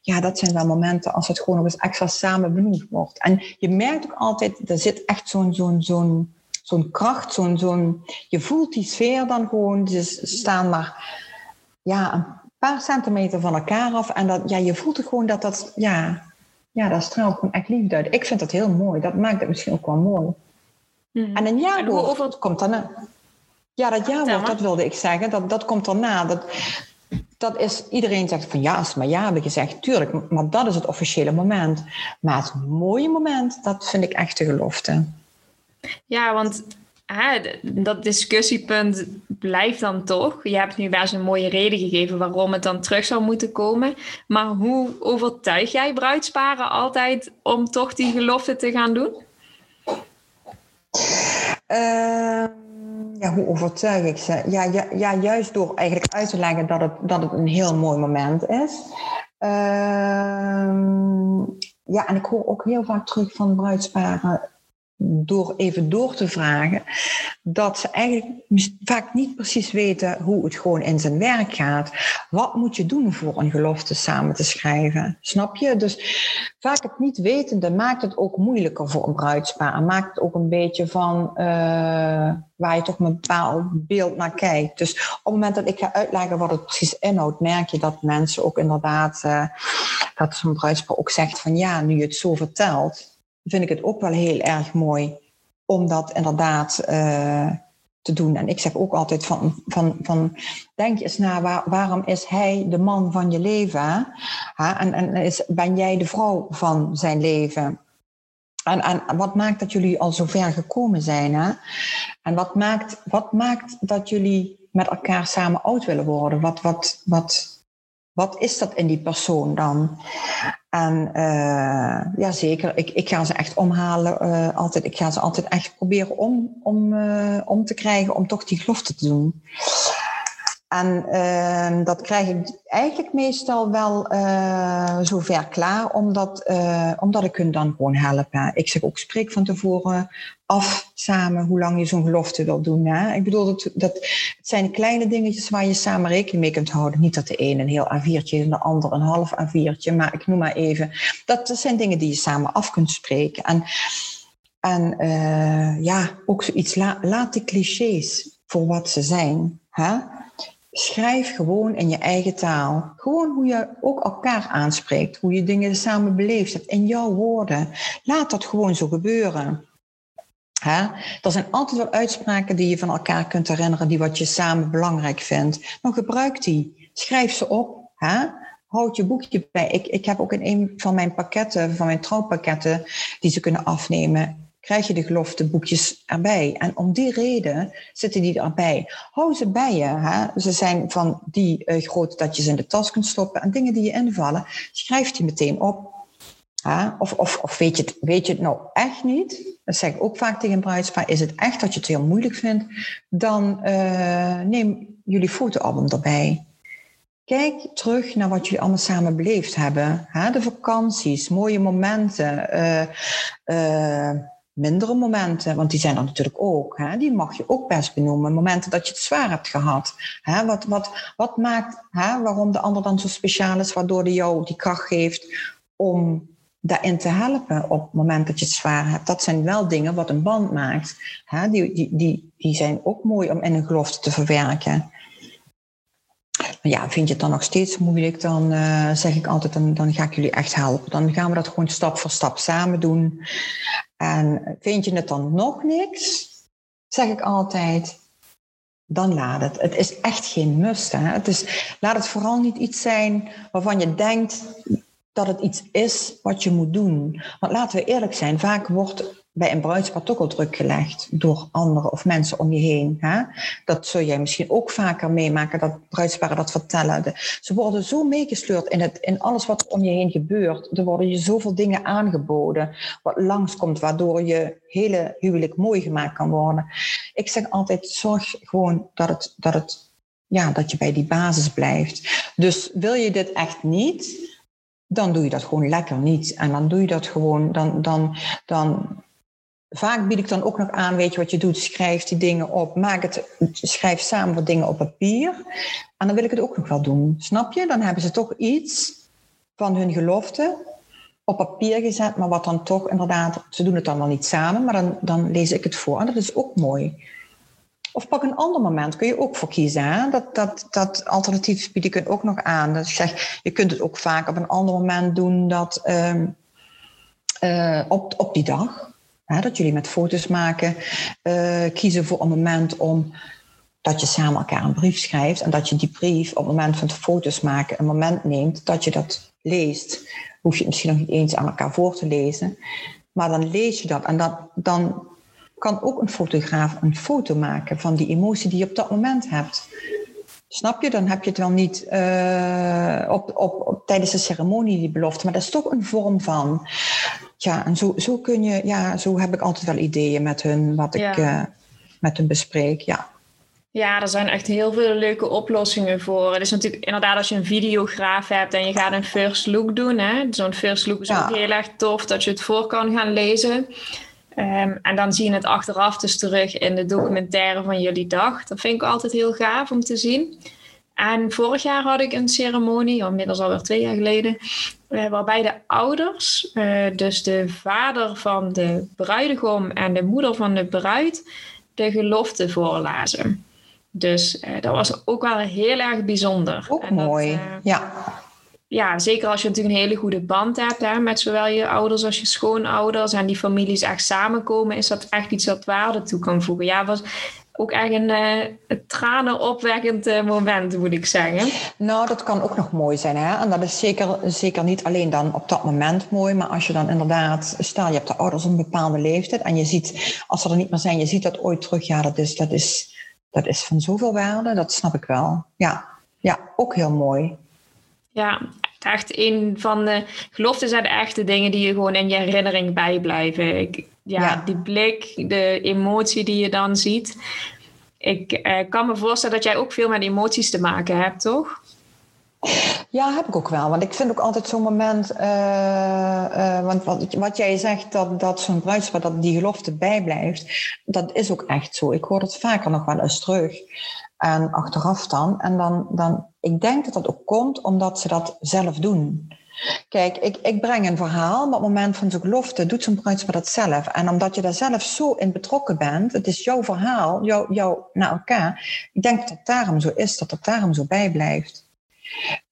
Ja, dat zijn wel momenten als het gewoon nog eens extra samen benoemd wordt. En je merkt ook altijd, er zit echt zo'n zo'n zo'n zo'n kracht, zo'n zo'n je voelt die sfeer dan gewoon. Ze staan maar ja, een paar centimeter van elkaar af. En dat, ja, je voelt gewoon dat dat, ja, ja, dat straalt gewoon echt liefde uit. Ik vind dat heel mooi. Dat maakt het misschien ook wel mooi. Hmm. En een jaarwoord komt dan... Ja, dat jaarwoord, dat wilde ik zeggen. Dat, dat komt daarna. Dat, dat is, iedereen zegt van ja, als maar ja hebben gezegd, tuurlijk, maar dat is het officiële moment. Maar het mooie moment, dat vind ik echt de gelofte. Ja, want dat discussiepunt blijft dan toch. Je hebt nu best een mooie reden gegeven waarom het dan terug zou moeten komen. Maar hoe overtuig jij bruidsparen altijd om toch die gelofte te gaan doen? Ehm, ja, hoe overtuig ik ze? Ja, ja, ja, juist door eigenlijk uit te leggen dat het, dat het een heel mooi moment is. Ehm, ja, en ik hoor ook heel vaak terug van bruidsparen door even door te vragen, dat ze eigenlijk vaak niet precies weten hoe het gewoon in zijn werk gaat. Wat moet je doen voor een gelofte samen te schrijven? Snap je? Dus vaak het niet wetende maakt het ook moeilijker voor een bruidspaar. Maakt het ook een beetje van uh, waar je toch een bepaald beeld naar kijkt. Dus op het moment dat ik ga uitleggen wat het precies inhoudt, merk je dat mensen ook inderdaad, uh, dat zo'n bruidspaar ook zegt van ja, nu je het zo vertelt vind ik het ook wel heel erg mooi om dat inderdaad uh, te doen. En ik zeg ook altijd van, van, van denk eens na, waar, waarom is hij de man van je leven? Ha? En, en is, ben jij de vrouw van zijn leven? En, en wat maakt dat jullie al zo ver gekomen zijn? Hè? En wat maakt, wat maakt dat jullie met elkaar samen oud willen worden? Wat, wat, wat, wat is dat in die persoon dan? En uh, ja, zeker. Ik, ik ga ze echt omhalen. Uh, altijd, ik ga ze altijd echt proberen om, om, uh, om te krijgen om toch die gelofte te doen. En uh, dat krijg ik eigenlijk meestal wel uh, zover klaar, omdat, uh, omdat ik hun dan gewoon helpen. Ik zeg ook, spreek van tevoren af samen hoe lang je zo'n gelofte wilt doen. Hè? Ik bedoel, dat, dat, het zijn kleine dingetjes waar je samen rekening mee kunt houden. Niet dat de een een heel A4'tje is en de ander een half A4'tje, maar ik noem maar even. Dat, zijn dingen die je samen af kunt spreken. En, en uh, ja, ook zoiets, la, laat de clichés voor wat ze zijn. Hè? Schrijf gewoon in je eigen taal. Gewoon hoe je ook elkaar aanspreekt. Hoe je dingen samen beleefd hebt. In jouw woorden. Laat dat gewoon zo gebeuren. Er zijn altijd wel uitspraken die je van elkaar kunt herinneren. Die wat je samen belangrijk vindt. Maar gebruik die. Schrijf ze op. Houd je boekje bij. Ik, ik heb ook in een van mijn pakketten, van mijn trouwpakketten, die ze kunnen afnemen krijg je de gelofteboekjes erbij. En om die reden zitten die erbij. Hou ze bij je. Hè? Ze zijn van die uh, grootte dat je ze in de tas kunt stoppen. En dingen die je invallen, schrijf die meteen op. Hè? Of, of, of weet, je het, weet je het nou echt niet? Dat zeg ik ook vaak tegen bruidspaar. Is het echt dat je het heel moeilijk vindt? Dan uh, neem jullie fotoalbum erbij. Kijk terug naar wat jullie allemaal samen beleefd hebben. De vakanties, mooie momenten. Uh, mindere momenten, want die zijn er natuurlijk ook. Hè? Die mag je ook best benoemen. Momenten dat je het zwaar hebt gehad. Hè? Wat, wat, wat maakt hè, waarom de ander dan zo speciaal is, waardoor die jou die kracht geeft om daarin te helpen op het moment dat je het zwaar hebt. Dat zijn wel dingen wat een band maakt. Hè? Die, die, die, die zijn ook mooi om in een gelofte te verwerken. Ja, vind je het dan nog steeds moeilijk, dan uh, zeg ik altijd, dan, dan ga ik jullie echt helpen. Dan gaan we dat gewoon stap voor stap samen doen. En vind je het dan nog niks, zeg ik altijd, dan laat het. Het is echt geen must. Hè? Het is, laat het vooral niet iets zijn waarvan je denkt dat het iets is wat je moet doen. Want laten we eerlijk zijn, vaak wordt bij een bruidspaar toch al druk gelegd door anderen of mensen om je heen. Hè? Dat zul jij misschien ook vaker meemaken, dat bruidsparen dat vertellen. ze worden zo meegesleurd in, het, in alles wat om je heen gebeurt. Er worden je zoveel dingen aangeboden, wat langskomt, waardoor je hele huwelijk mooi gemaakt kan worden. Ik zeg altijd, zorg gewoon dat het, dat het ja, dat je bij die basis blijft. Dus wil je dit echt niet, dan doe je dat gewoon lekker niet. En dan doe je dat gewoon, dan, dan, dan vaak bied ik dan ook nog aan, weet je wat je doet, schrijf die dingen op, maak het, schrijf samen wat dingen op papier. En dan wil ik het ook nog wel doen. Snap je? Dan hebben ze toch iets van hun gelofte op papier gezet, maar wat dan toch inderdaad, ze doen het dan wel niet samen, maar dan, dan lees ik het voor. En dat is ook mooi. Of pak een ander moment, kun je ook voor kiezen. Dat, dat, dat alternatief bied ik ook nog aan. Ik zeg, je kunt het ook vaak op een ander moment doen dat, uh, uh, op, op die dag. Dat jullie met foto's maken, uh, kiezen voor een moment om dat je samen elkaar een brief schrijft en dat je die brief op het moment van het foto's maken een moment neemt dat je dat leest. Hoef je het misschien nog niet eens aan elkaar voor te lezen, maar dan lees je dat en dat, dan kan ook een fotograaf een foto maken van die emotie die je op dat moment hebt. Snap je? Dan heb je het wel niet uh, op, op, op, tijdens de ceremonie, die belofte, maar dat is toch een vorm van. Ja, en zo, zo kun je, ja, zo heb ik altijd wel ideeën met hun, wat ik uh, met hun bespreek. Ja. Ja, er zijn echt heel veel leuke oplossingen voor. Het is natuurlijk inderdaad als je een videograaf hebt en je gaat een first look doen. Zo'n first look is ja. ook heel erg tof dat je het voor kan gaan lezen. Um, en dan zie je het achteraf dus terug in de documentaire van jullie dag. Dat vind ik altijd heel gaaf om te zien. En vorig jaar had ik een ceremonie, inmiddels alweer twee jaar geleden, uh, waarbij de ouders, uh, dus de vader van de bruidegom en de moeder van de bruid, de gelofte voorlazen. Dus uh, dat was ook wel heel erg bijzonder. Ook en mooi, dat, ja ja, zeker als je natuurlijk een hele goede band hebt hè, met zowel je ouders als je schoonouders en die families echt samenkomen, is dat echt iets wat waarde toe kan voegen. Ja, was ook echt een, een tranenopwekkend uh, moment, moet ik zeggen. Nou, dat kan ook nog mooi zijn. Hè? En dat is zeker, zeker niet alleen dan op dat moment mooi, maar als je dan inderdaad, stel je hebt de ouders een bepaalde leeftijd en je ziet, als ze er niet meer zijn, je ziet dat ooit terug, ja, dat is, dat is, dat is van zoveel waarde, dat snap ik wel. Ja, ja ook heel mooi. Ja, echt een van de geloften zijn de echte dingen die je gewoon in je herinnering bijblijven. Ik, ja, ja, die blik, de emotie die je dan ziet. Ik eh, kan me voorstellen dat jij ook veel met emoties te maken hebt, toch? Ja, heb ik ook wel. Want ik vind ook altijd zo'n moment. Uh, uh, want wat, wat jij zegt, dat, dat zo'n bruidspaar, dat die gelofte bijblijft. Dat is ook echt zo. Ik hoor het vaker nog wel eens terug. En achteraf dan. En dan, dan, ik denk dat dat ook komt omdat ze dat zelf doen. Kijk, ik, ik breng een verhaal, maar op het moment van zo'n gelofte doet zo'n bruidspaar dat zelf. En omdat je daar zelf zo in betrokken bent, het is jouw verhaal, jouw, jouw naar elkaar. Ik denk dat het daarom zo is, dat het daarom zo bijblijft.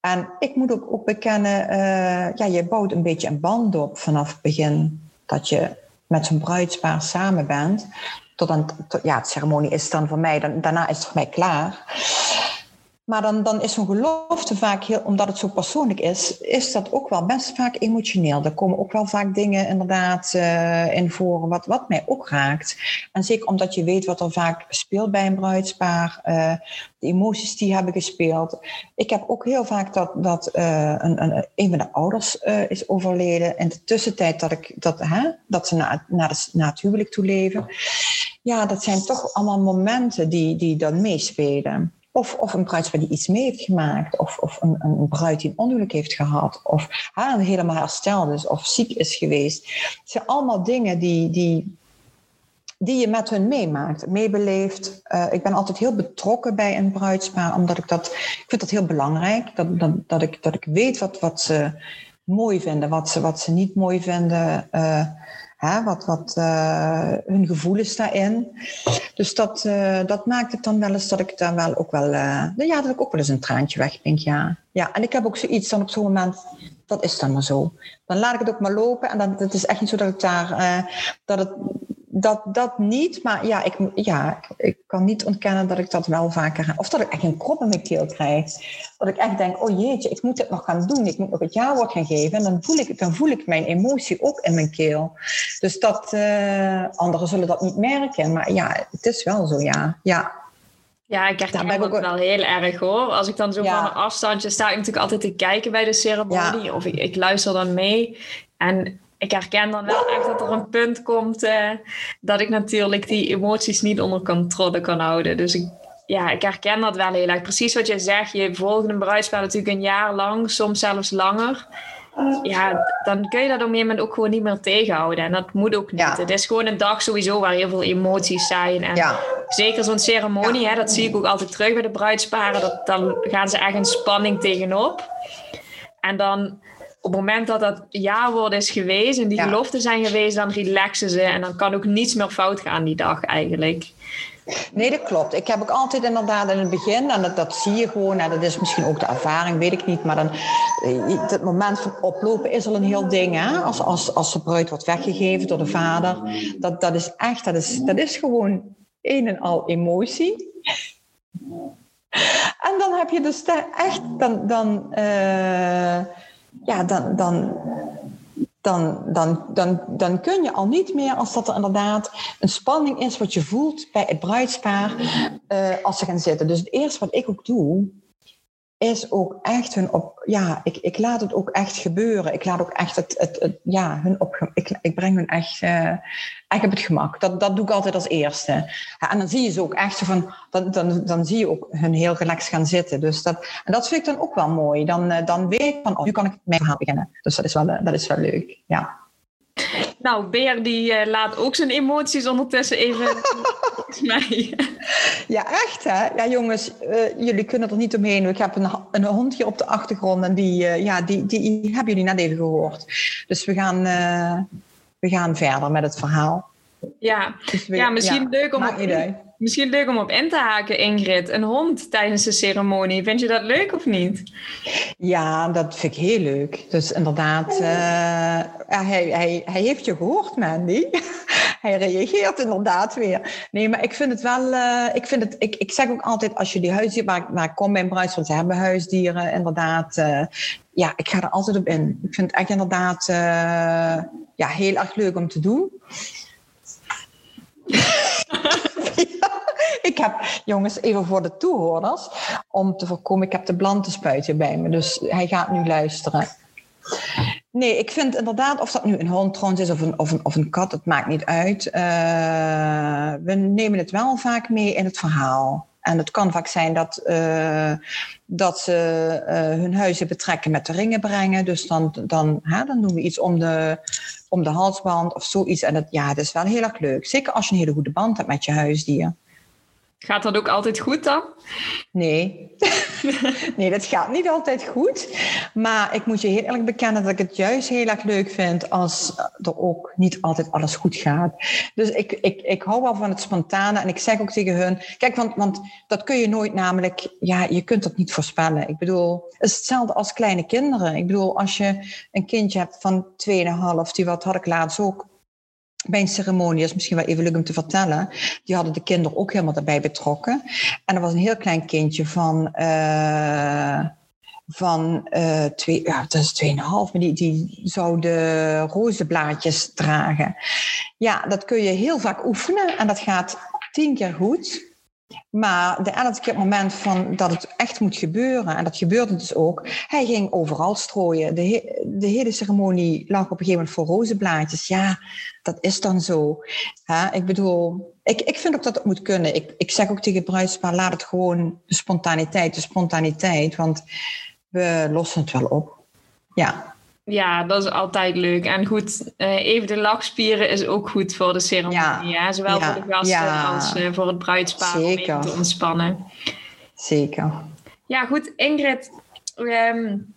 En ik moet ook, ook bekennen, uh, ja, je bouwt een beetje een band op vanaf het begin dat je met zo'n bruidspaar samen bent tot tot, ja, de ceremonie is dan voor mij, dan, daarna is het voor mij klaar. Maar dan, dan is zo'n gelofte vaak heel, omdat het zo persoonlijk is, is dat ook wel best vaak emotioneel. Er komen ook wel vaak dingen inderdaad uh, in voor wat, wat mij ook raakt. En zeker omdat je weet wat er vaak speelt bij een bruidspaar, uh, de emoties die hebben gespeeld. Ik heb ook heel vaak dat, dat uh, een, een, een van de ouders is overleden. In de tussentijd dat, ik, dat, hè, dat ze naar, naar, de, naar het huwelijk toe leven. Ja, dat zijn toch allemaal momenten die, die dan meespelen. Of, of een bruidspaar die iets mee heeft gemaakt. Of, of een, een bruid die een ongeluk heeft gehad. Of haar helemaal hersteld is. Of ziek is geweest. Het zijn allemaal dingen die, die, die je met hun meemaakt, meebeleeft. Uh, ik ben altijd heel betrokken bij een bruidspaar. Omdat ik dat... Ik vind dat heel belangrijk. Dat, dat, dat, ik, dat ik weet wat, wat ze mooi vinden. Wat ze, wat ze niet mooi vinden. Uh, Hè, wat wat uh, hun gevoelens daarin. Dus dat, uh, dat maakt het dan wel eens dat ik daar wel ook wel, uh, ja, dat ik ook wel eens een traantje wegpink, ja. Ja, en ik heb ook zoiets dan op zo'n moment, dat is dan maar zo. Dan laat ik het ook maar lopen en dan, het is echt niet zo dat ik daar, dat het dat, dat niet, maar ja ik, ja, ik kan niet ontkennen dat ik dat wel vaker Of dat ik echt een krop in mijn keel krijg. Dat ik echt denk, oh jeetje, ik moet dit nog gaan doen. Ik moet nog het jaarwoord gaan geven. En dan voel ik, dan voel ik mijn emotie ook in mijn keel. Dus dat, uh, anderen zullen dat niet merken. Maar ja, het is wel zo, ja. ja. Ja, ik herken dat ook wel heel erg hoor. Als ik dan zo ja. van een afstandje sta, ik natuurlijk altijd te kijken bij de ceremonie. Ja. Of ik, ik luister dan mee. En ik herken dan wel echt dat er een punt komt uh, dat ik natuurlijk die emoties niet onder controle kan houden. Dus ik, ja, ik herken dat wel heel erg. Precies wat je zegt, je volgt een bruidspaar natuurlijk een jaar lang, soms zelfs langer. Ja, dan kun je dat op een gegeven moment ook gewoon niet meer tegenhouden. En dat moet ook niet. Het is gewoon een dag sowieso waar heel veel emoties zijn. En ja. zeker zo'n ceremonie, hè, dat zie ik ook altijd terug bij de bruidsparen. Dat, dan gaan ze echt een spanning tegenop. En dan op het moment dat dat ja-woord is geweest en die geloften zijn geweest, dan relaxen ze. En dan kan ook niets meer fout gaan die dag eigenlijk. Nee, dat klopt. Ik heb ook altijd inderdaad in het begin, en dat, dat zie je gewoon, en dat is misschien ook de ervaring, weet ik niet, maar dan, eh, het moment van oplopen is al een heel ding. Hè? Als, als, als de bruid wordt weggegeven door de vader, dat, dat is echt, dat is, dat is gewoon een en al emotie. En dan heb je dus echt, dan, dan, uh, ja, dan, dan dan, dan, dan, dan kun je al niet meer, als dat er inderdaad een spanning is wat je voelt bij het bruidspaar, uh, als ze gaan zitten. Dus het eerste wat ik ook doe, is ook echt hun op, ja, ik, ik laat het ook echt gebeuren. Ik laat ook echt het, het, ja, hun op, ik, ik breng hun echt, uh, echt op het gemak. Dat, dat doe ik altijd als eerste. En dan zie je ze ook echt van, dan, dan, dan zie je ook hun heel relaxed gaan zitten. Dus dat, en dat vind ik dan ook wel mooi. Dan, uh, dan weet ik van, oh, nu kan ik mijn verhaal beginnen. Dus dat is wel, dat is wel leuk, ja. Nou, Beer die uh, laat ook zijn emoties ondertussen even mij. Ja, echt hè? Ja, jongens, uh, jullie kunnen er niet omheen. Ik heb een, een hondje op de achtergrond en die, uh, ja, die, die hebben jullie net even gehoord. Dus we gaan, we gaan verder met het verhaal. Ja, ja misschien ja, leuk om op, Misschien leuk om op in te haken, Ingrid. Een hond tijdens de ceremonie. Vind je dat leuk of niet? Ja, dat vind ik heel leuk. Dus inderdaad, uh, hij, hij, hij heeft je gehoord, Mandy. hij reageert inderdaad weer. Nee, maar ik vind het wel... Uh, ik, vind het, ik, ik zeg ook altijd, als je die huisdieren... Waar ik kom bij een bruis, want ze hebben huisdieren, inderdaad... Uh, ja, ik ga er altijd op in. Ik vind het echt inderdaad ja, heel erg leuk om te doen. Ik heb, jongens, even voor de toehoorders, om te voorkomen, ik heb de hier bij me, dus hij gaat nu luisteren. Nee, ik vind inderdaad, of dat nu een hond trouwens is of een, of een, of een kat, het maakt niet uit. Uh, we nemen het wel vaak mee in het verhaal. En het kan vaak zijn dat, uh, dat ze uh, hun huizen betrekken met de ringen brengen. Dus dan, dan, hè, dan doen we iets om de, om de halsband of zoiets. En dat, ja, dat is wel heel erg leuk. Zeker als je een hele goede band hebt met je huisdier. Gaat dat ook altijd goed dan? Nee. nee, dat gaat niet altijd goed. Maar ik moet je heel eerlijk bekennen dat ik het juist heel erg leuk vind als er ook niet altijd alles goed gaat. Dus ik, ik, ik hou wel van het spontane en ik zeg ook tegen hun, kijk, want, want dat kun je nooit namelijk, ja, je kunt dat niet voorspellen. Ik bedoel, het is hetzelfde als kleine kinderen. Ik bedoel, als je een kindje hebt van 2,5, die wat had ik laatst ook bij een ceremonie, is misschien wel even leuk om te vertellen, die hadden de kinderen ook helemaal daarbij betrokken. En er was een heel klein kindje van, uh, van uh, twee, ja, dat is tweeënhalf, maar die, die zou de rozenblaadjes dragen. Ja, dat kun je heel vaak oefenen en dat gaat tien keer goed. Maar de het moment van dat het echt moet gebeuren, en dat gebeurde dus ook, hij ging overal strooien. De, de hele ceremonie lag op een gegeven moment voor rozenblaadjes. Ja, dat is dan zo. ik bedoel, ik, ik vind ook dat het moet kunnen. Ik, ik zeg ook tegen Bruispaar, laat het gewoon de spontaniteit, de spontaniteit, want we lossen het wel op. Ja. Ja, dat is altijd leuk. En goed, uh, even de lachspieren is ook goed voor de ceremonie. Ja. Zowel voor de gasten als uh, voor het bruidspaar Zeker. om te ontspannen. Zeker. Ja, goed. Ingrid, um,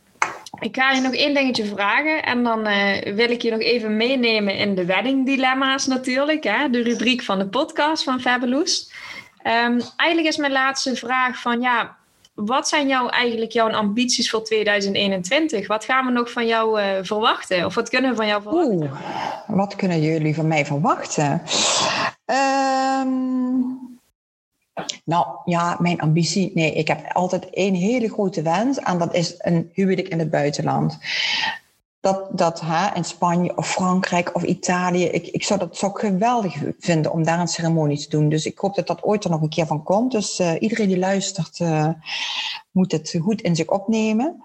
ik ga je nog één dingetje vragen. En dan uh, wil ik je nog even meenemen in de wedding dilemma's natuurlijk. Hè? De rubriek van de podcast van Fabulous. Um, eigenlijk is mijn laatste vraag van ja, wat zijn jouw, eigenlijk jouw ambities voor 2021? Wat gaan we nog van jou uh, verwachten? Of wat kunnen we van jou verwachten? Oeh, wat kunnen jullie van mij verwachten? Um, nou ja, mijn ambitie. Nee, ik heb altijd één hele grote wens. En dat is een huwelijk in het buitenland. Dat, dat hè, in Spanje of Frankrijk of Italië. Ik, ik zou dat zo geweldig vinden om daar een ceremonie te doen. Dus ik hoop dat dat ooit er nog een keer van komt. Dus uh, iedereen die luistert uh, moet het goed in zich opnemen.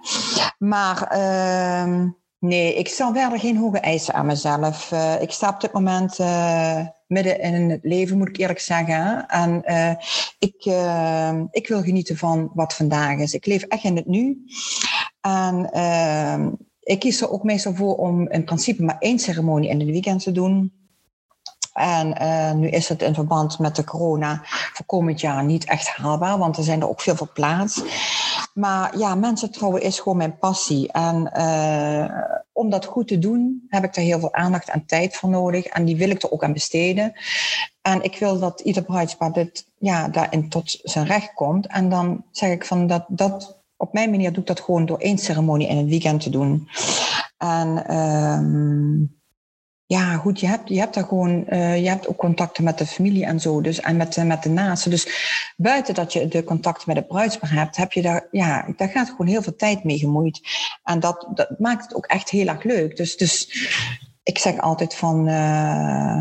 Maar. Uh, Nee, ik stel verder geen hoge eisen aan mezelf. Uh, ik sta op dit moment midden in het leven, moet ik eerlijk zeggen. En ik, ik wil genieten van wat vandaag is. Ik leef echt in het nu. En ik kies er ook meestal voor om in principe maar één ceremonie in het weekend te doen. En uh, nu is het in verband met de corona voor komend jaar niet echt haalbaar, want er zijn er ook veel verplaatst. Maar ja, mensen trouwen is gewoon mijn passie. En uh, om dat goed te doen, heb ik daar heel veel aandacht en tijd voor nodig. En die wil ik er ook aan besteden. En ik wil dat ieder bruidspaar dit, ja, daarin tot zijn recht komt. En dan zeg ik van dat, dat op mijn manier doe ik dat gewoon door één ceremonie in het weekend te doen. En ehm, ja, goed, je hebt, je hebt daar gewoon, uh, je hebt ook contacten met de familie en zo, dus en met, met de naasten. Dus buiten dat je de contacten met de bruidspaar hebt, heb je daar, ja, daar gaat gewoon heel veel tijd mee gemoeid. En dat, dat maakt het ook echt heel erg leuk. Dus, dus ik zeg altijd van, uh,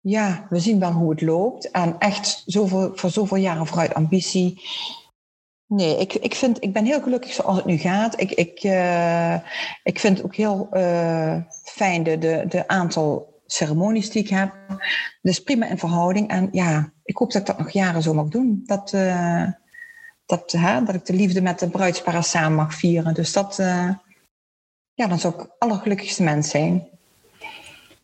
ja, we zien wel hoe het loopt. En echt zoveel, voor zoveel jaren vooruit ambitie Nee, ik, ik, vind, ik ben heel gelukkig zoals het nu gaat. Ik, ik, uh, ik vind het ook heel uh, fijn de, de, de aantal ceremonies die ik heb. Dus prima in verhouding. En ja, ik hoop dat ik dat nog jaren zo mag doen. Dat, uh, dat, hè, dat ik de liefde met de bruidsparen samen mag vieren. Dus dat, ja, dan zou ik allergelukkigste mens zijn.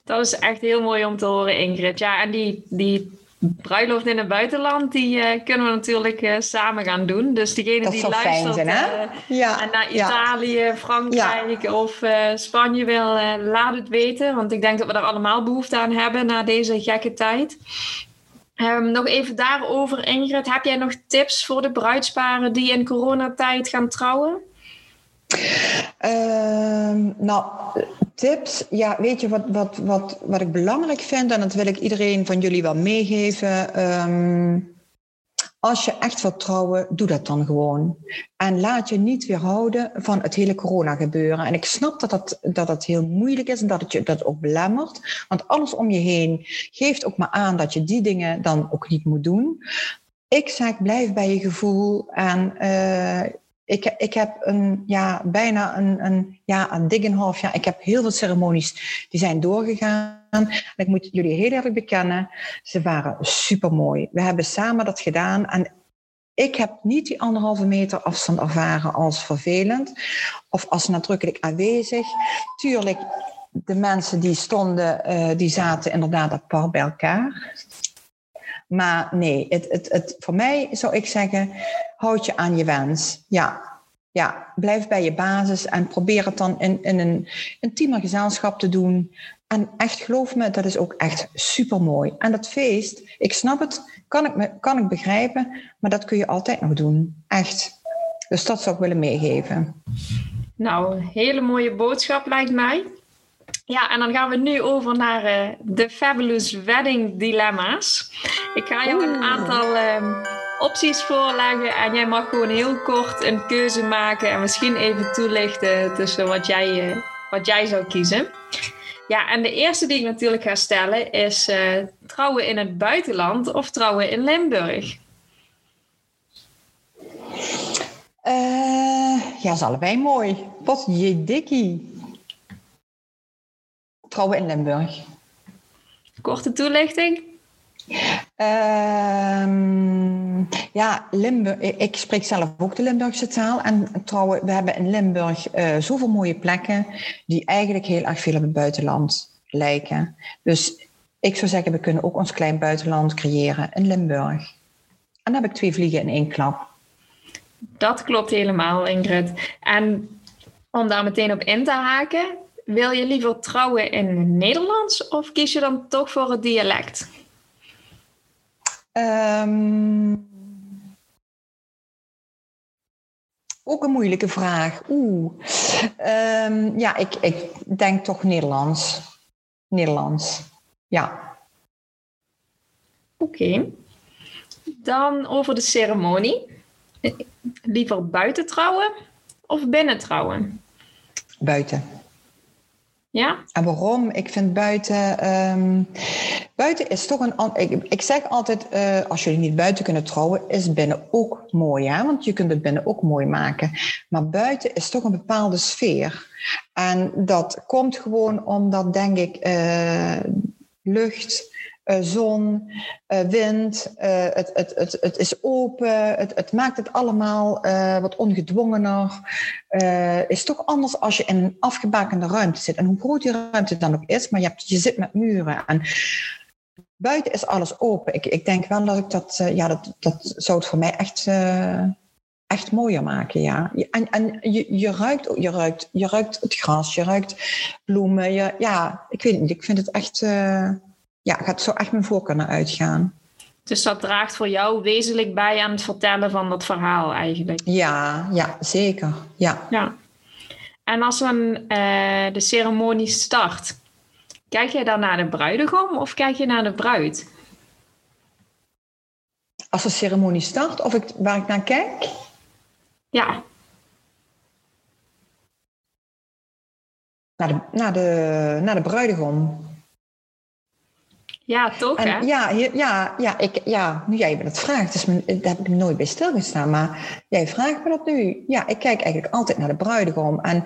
Dat is echt heel mooi om te horen, Ingrid. Ja, en die, die bruiloft in het buitenland, die uh, kunnen we natuurlijk uh, samen gaan doen. Dus diegene die luistert zijn, uh, ja. en naar Italië, ja. Frankrijk ja. of Spanje wil, laat het weten. Want ik denk dat we daar allemaal behoefte aan hebben na deze gekke tijd. Um, nog even daarover, Ingrid. Heb jij nog tips voor de bruidsparen die in coronatijd gaan trouwen? Uh, nou, tips. Ja, weet je wat, wat, wat, wat ik belangrijk vind, en dat wil ik iedereen van jullie wel meegeven. Um, als je echt wilt trouwen, doe dat dan gewoon. En laat je niet weerhouden van het hele corona gebeuren. En ik snap dat dat, dat, dat heel moeilijk is en dat het je dat ook belemmert. Want alles om je heen geeft ook maar aan dat je die dingen dan ook niet moet doen. Ik zeg, blijf bij je gevoel en uh, ik, ik heb een, ja, bijna een, een, ja, een een half jaar. Ik heb heel veel ceremonies die zijn doorgegaan. En ik moet jullie heel erg bekennen, ze waren super mooi. We hebben samen dat gedaan. En ik heb niet die anderhalve meter afstand ervaren als vervelend of als nadrukkelijk aanwezig. Tuurlijk, de mensen die stonden, uh, die zaten inderdaad apart bij elkaar. Maar nee, het, het, het, voor mij zou ik zeggen, houd je aan je wens. Ja, ja, blijf bij je basis en probeer het dan in, in een intiemer gezelschap te doen. En echt, geloof me, dat is ook echt super mooi. En dat feest, ik snap het, kan ik, kan ik begrijpen, maar dat kun je altijd nog doen. Echt. Dus dat zou ik willen meegeven. Nou, hele mooie boodschap lijkt mij. Ja, en dan gaan we nu over naar uh, de Fabulous Wedding Dilemma's. Ik ga jou een aantal uh, opties voorleggen en jij mag gewoon heel kort een keuze maken en misschien even toelichten tussen wat jij, uh, wat jij zou kiezen. Ja, en de eerste die ik natuurlijk ga stellen is trouwen in het buitenland of trouwen in Limburg? ja, is allebei mooi. Wat je dikkie trouwen in Limburg. Korte toelichting? Uh, ja, Limburg. Ik spreek zelf ook de Limburgse taal. En trouwen, we hebben in Limburg uh, zoveel mooie plekken die eigenlijk heel erg veel op het buitenland lijken. Dus ik zou zeggen, we kunnen ook ons klein buitenland creëren in Limburg. En dan heb ik twee vliegen in één klap. Dat klopt helemaal, Ingrid. En om daar meteen op in te haken, wil je liever trouwen in Nederlands of kies je dan toch voor het dialect? Um, ook een moeilijke vraag. Oeh. Um, ja, ik, ik denk toch Nederlands. Nederlands. Ja. Oké. Dan over de ceremonie. Liever buiten trouwen of binnen trouwen? Buiten. Ja? En waarom? Ik vind buiten. Um, buiten is toch een. Ik, zeg altijd: uh, als jullie niet buiten kunnen trouwen, is binnen ook mooi. Hè? Want je kunt het binnen ook mooi maken. Maar buiten is toch een bepaalde sfeer. En dat komt gewoon omdat, denk ik, uh, lucht. Uh, zon, uh, wind, uh, het, het, het, het is open, het, het maakt het allemaal wat ongedwongener. is toch anders als je in een afgebakende ruimte zit. En hoe groot die ruimte dan ook is, maar je, hebt, je zit met muren. En buiten is alles open. Ik, ik denk wel dat ik dat, ja, dat, dat zou het voor mij echt echt mooier maken, ja. En, en je, je, ruikt, je, ruikt, je ruikt het gras, je ruikt bloemen. Ja, ik weet niet, ik vind het echt... ja, gaat zo echt mijn voorkeur naar uitgaan. Dus dat draagt voor jou wezenlijk bij aan het vertellen van dat verhaal eigenlijk? Ja, ja zeker. Ja. ja. En als dan uh, de ceremonie start, kijk jij dan naar de bruidegom of kijk je naar de bruid? Als de ceremonie start, of ik, waar ik naar kijk? Ja. Naar de, naar de, naar de bruidegom. Ja, toch? hè? Ja, ja, ja, ik, ja, nu jij me dat vraagt, dus daar heb ik nooit bij stilgestaan. Maar jij vraagt me dat nu. Ja, ik kijk eigenlijk altijd naar de bruidegom. En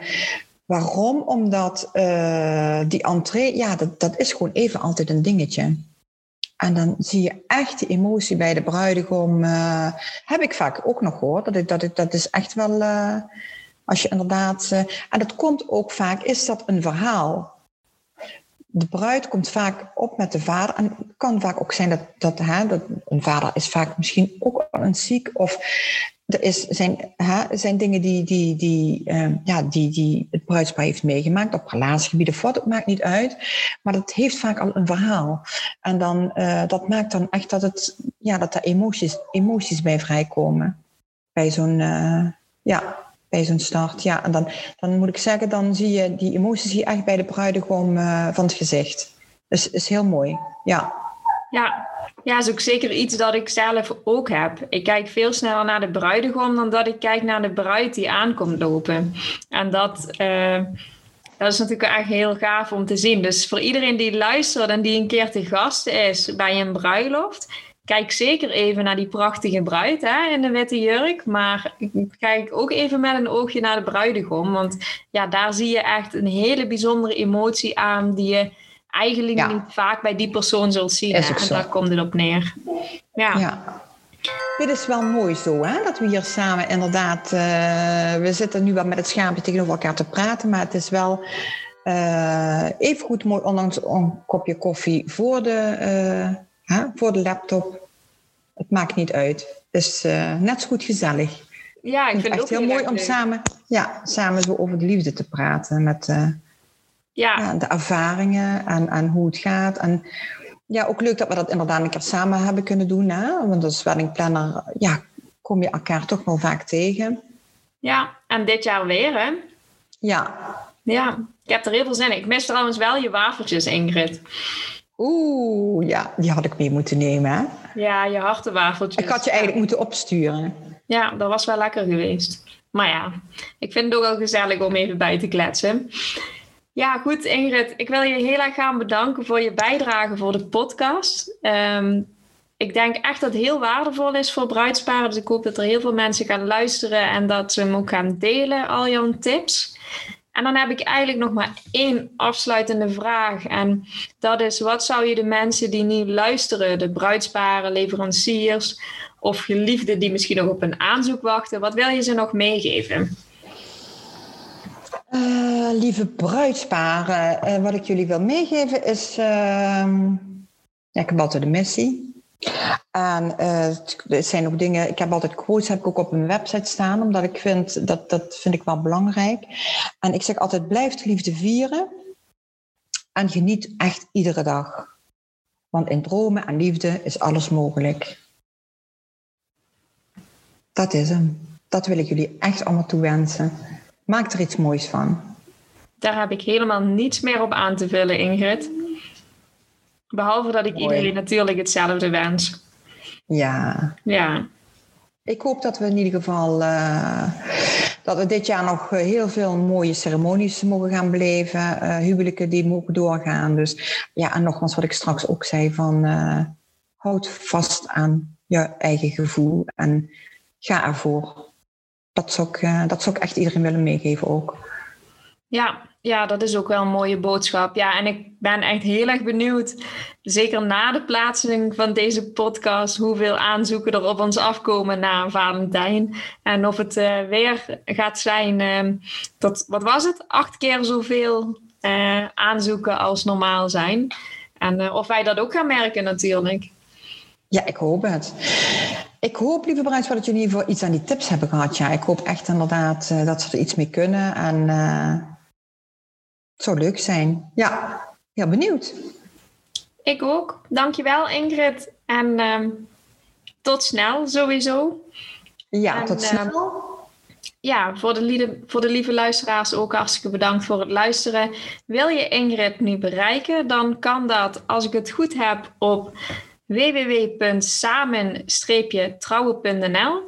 waarom? Omdat uh, die entree, ja, dat, dat is gewoon even altijd een dingetje. En dan zie je echt die emotie bij de bruidegom. Uh, heb ik vaak ook nog gehoord. Dat, ik, dat, ik, dat is echt wel. Uh, als je inderdaad. En dat komt ook vaak, is dat een verhaal. De bruid komt vaak op met de vader. En het kan vaak ook zijn dat, dat, hè, dat een vader is vaak misschien ook een ziek. Of er is, zijn, hè, zijn dingen die, die, die, uh, ja, die, die het bruidspaar heeft meegemaakt op relatiegebieden. Wat, het maakt niet uit. Maar dat heeft vaak al een verhaal. En dan, uh, dat maakt dan echt dat, het, ja, dat er emoties, emoties bij vrijkomen. Bij zo'n uh, ja, bij zo'n start. Ja, en dan, dan moet ik zeggen, dan zie je die emoties hier echt bij de bruidegom van het gezicht. Dus is heel mooi. Ja. Ja, ja, is ook zeker iets dat ik zelf ook heb. Ik kijk veel sneller naar de bruidegom dan dat ik kijk naar de bruid die aankomt lopen. En dat, uh, dat is natuurlijk echt heel gaaf om te zien. Dus voor iedereen die luistert en die een keer te gast is bij een bruiloft, kijk zeker even naar die prachtige bruid hè, in de witte jurk. Maar kijk ook even met een oogje naar de bruidegom. Want ja, daar zie je echt een hele bijzondere emotie aan die je eigenlijk niet vaak bij die persoon zult zien. En daar komt het op neer. Ja. ja. Dit is wel mooi zo, hè? dat we hier samen inderdaad... Uh, we zitten nu wel met het schaapje tegenover elkaar te praten, maar het is wel uh, even goed mooi, ondanks een kopje koffie voor de, uh, hè, voor de laptop. Het maakt niet uit. Het is net zo goed gezellig. Ja, ik vind het echt heel mooi om samen, ja, samen zo over de liefde te praten met ja. de ervaringen en, en hoe het gaat. En ja, ook leuk dat we dat inderdaad een keer samen hebben kunnen doen. Hè? Want als weddingplanner ja, kom je elkaar toch wel vaak tegen. Ja, en dit jaar weer, hè? Ja. Ja, ik heb er heel veel zin in. Ik mis trouwens wel je wafeltjes, Ingrid. Oeh, ja, die had ik mee moeten nemen, hè? Ja, je hartenwafeltjes. Ik had je eigenlijk moeten opsturen. Ja, dat was wel lekker geweest. Maar ja, ik vind het ook wel gezellig om even bij te kletsen. Ja, goed Ingrid. Ik wil je heel erg gaan bedanken voor je bijdrage voor de podcast. Um, ik denk echt dat het heel waardevol is voor bruidsparen. Dus ik hoop dat er heel veel mensen gaan luisteren en dat ze hem ook gaan delen, al jouw tips. En dan heb ik eigenlijk nog maar één afsluitende vraag. En dat is: wat zou je de mensen die nu luisteren, de bruidsparen, leveranciers of geliefden die misschien nog op een aanzoek wachten, wat wil je ze nog meegeven? Uh, lieve bruidsparen, uh, wat ik jullie wil meegeven is... Uh, ja, ik heb altijd een missie. En uh, er zijn ook dingen... Ik heb altijd quotes heb ik ook op mijn website staan. Omdat ik vind, dat, dat vind ik wel belangrijk. En ik zeg altijd, blijf de liefde vieren. En geniet echt iedere dag. Want in dromen en liefde is alles mogelijk. Dat is hem. Dat wil ik jullie echt allemaal toewensen. Maak er iets moois van. Daar heb ik helemaal niets meer op aan te vullen, Ingrid. Behalve dat ik iedereen natuurlijk hetzelfde wens. Ja. Ja. Ik hoop dat we in ieder geval uh, dat er dit jaar nog heel veel mooie ceremonies mogen gaan beleven. Uh, huwelijken die mogen doorgaan. Dus ja, en nogmaals wat ik straks ook zei van houd vast aan je eigen gevoel en ga ervoor. Dat zou ik, dat zou ik echt iedereen willen meegeven ook. Ja, ja, dat is ook wel een mooie boodschap. Ja, en ik ben echt heel erg benieuwd, zeker na de plaatsing van deze podcast, hoeveel aanzoeken er op ons afkomen na Valentijn. En of het uh, weer gaat zijn uh, tot, wat was het, acht keer zoveel uh, aanzoeken als normaal zijn. En eh, of wij dat ook gaan merken natuurlijk. Ja, ik hoop het. Ik hoop, lieve bruidspaar, dat jullie geval iets aan die tips hebben gehad. Ja, ik hoop echt inderdaad dat ze er iets mee kunnen. En zou leuk zijn. Ja, heel benieuwd. Ik ook. Dankjewel Ingrid. En uh, tot snel sowieso. Ja, tot ehm, snel. ja, voor de, lieve, voor de lieve luisteraars ook hartstikke bedankt voor het luisteren. Wil je Ingrid nu bereiken, dan kan dat, als ik het goed heb, op www.samen-trouwen.nl.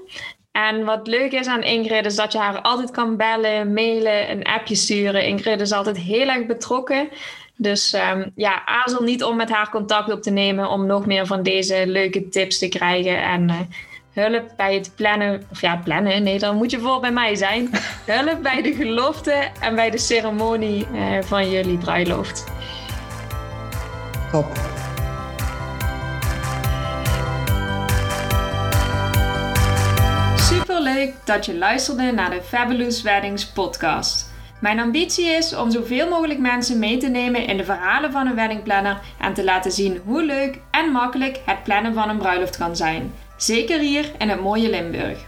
En wat leuk is aan Ingrid is dat je haar altijd kan bellen, mailen, een appje sturen. Ingrid is altijd heel erg betrokken. Dus um, ja, aarzel niet om met haar contact op te nemen om nog meer van deze leuke tips te krijgen. En uh, hulp bij het plannen, of ja, plannen, nee, dan moet je voor bij mij zijn. hulp bij de gelofte en bij de ceremonie uh, van jullie bruiloft. Top. Leuk dat je luisterde naar de Fabulous Weddings podcast. Mijn ambitie is om zoveel mogelijk mensen mee te nemen in de verhalen van een weddingplanner en te laten zien hoe leuk en makkelijk het plannen van een bruiloft kan zijn. Zeker hier in het mooie Limburg.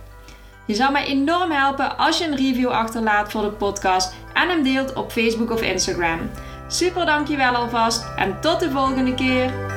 Je zou mij enorm helpen als je een review achterlaat voor de podcast en hem deelt op Facebook of Instagram. Super dankjewel alvast en tot de volgende keer!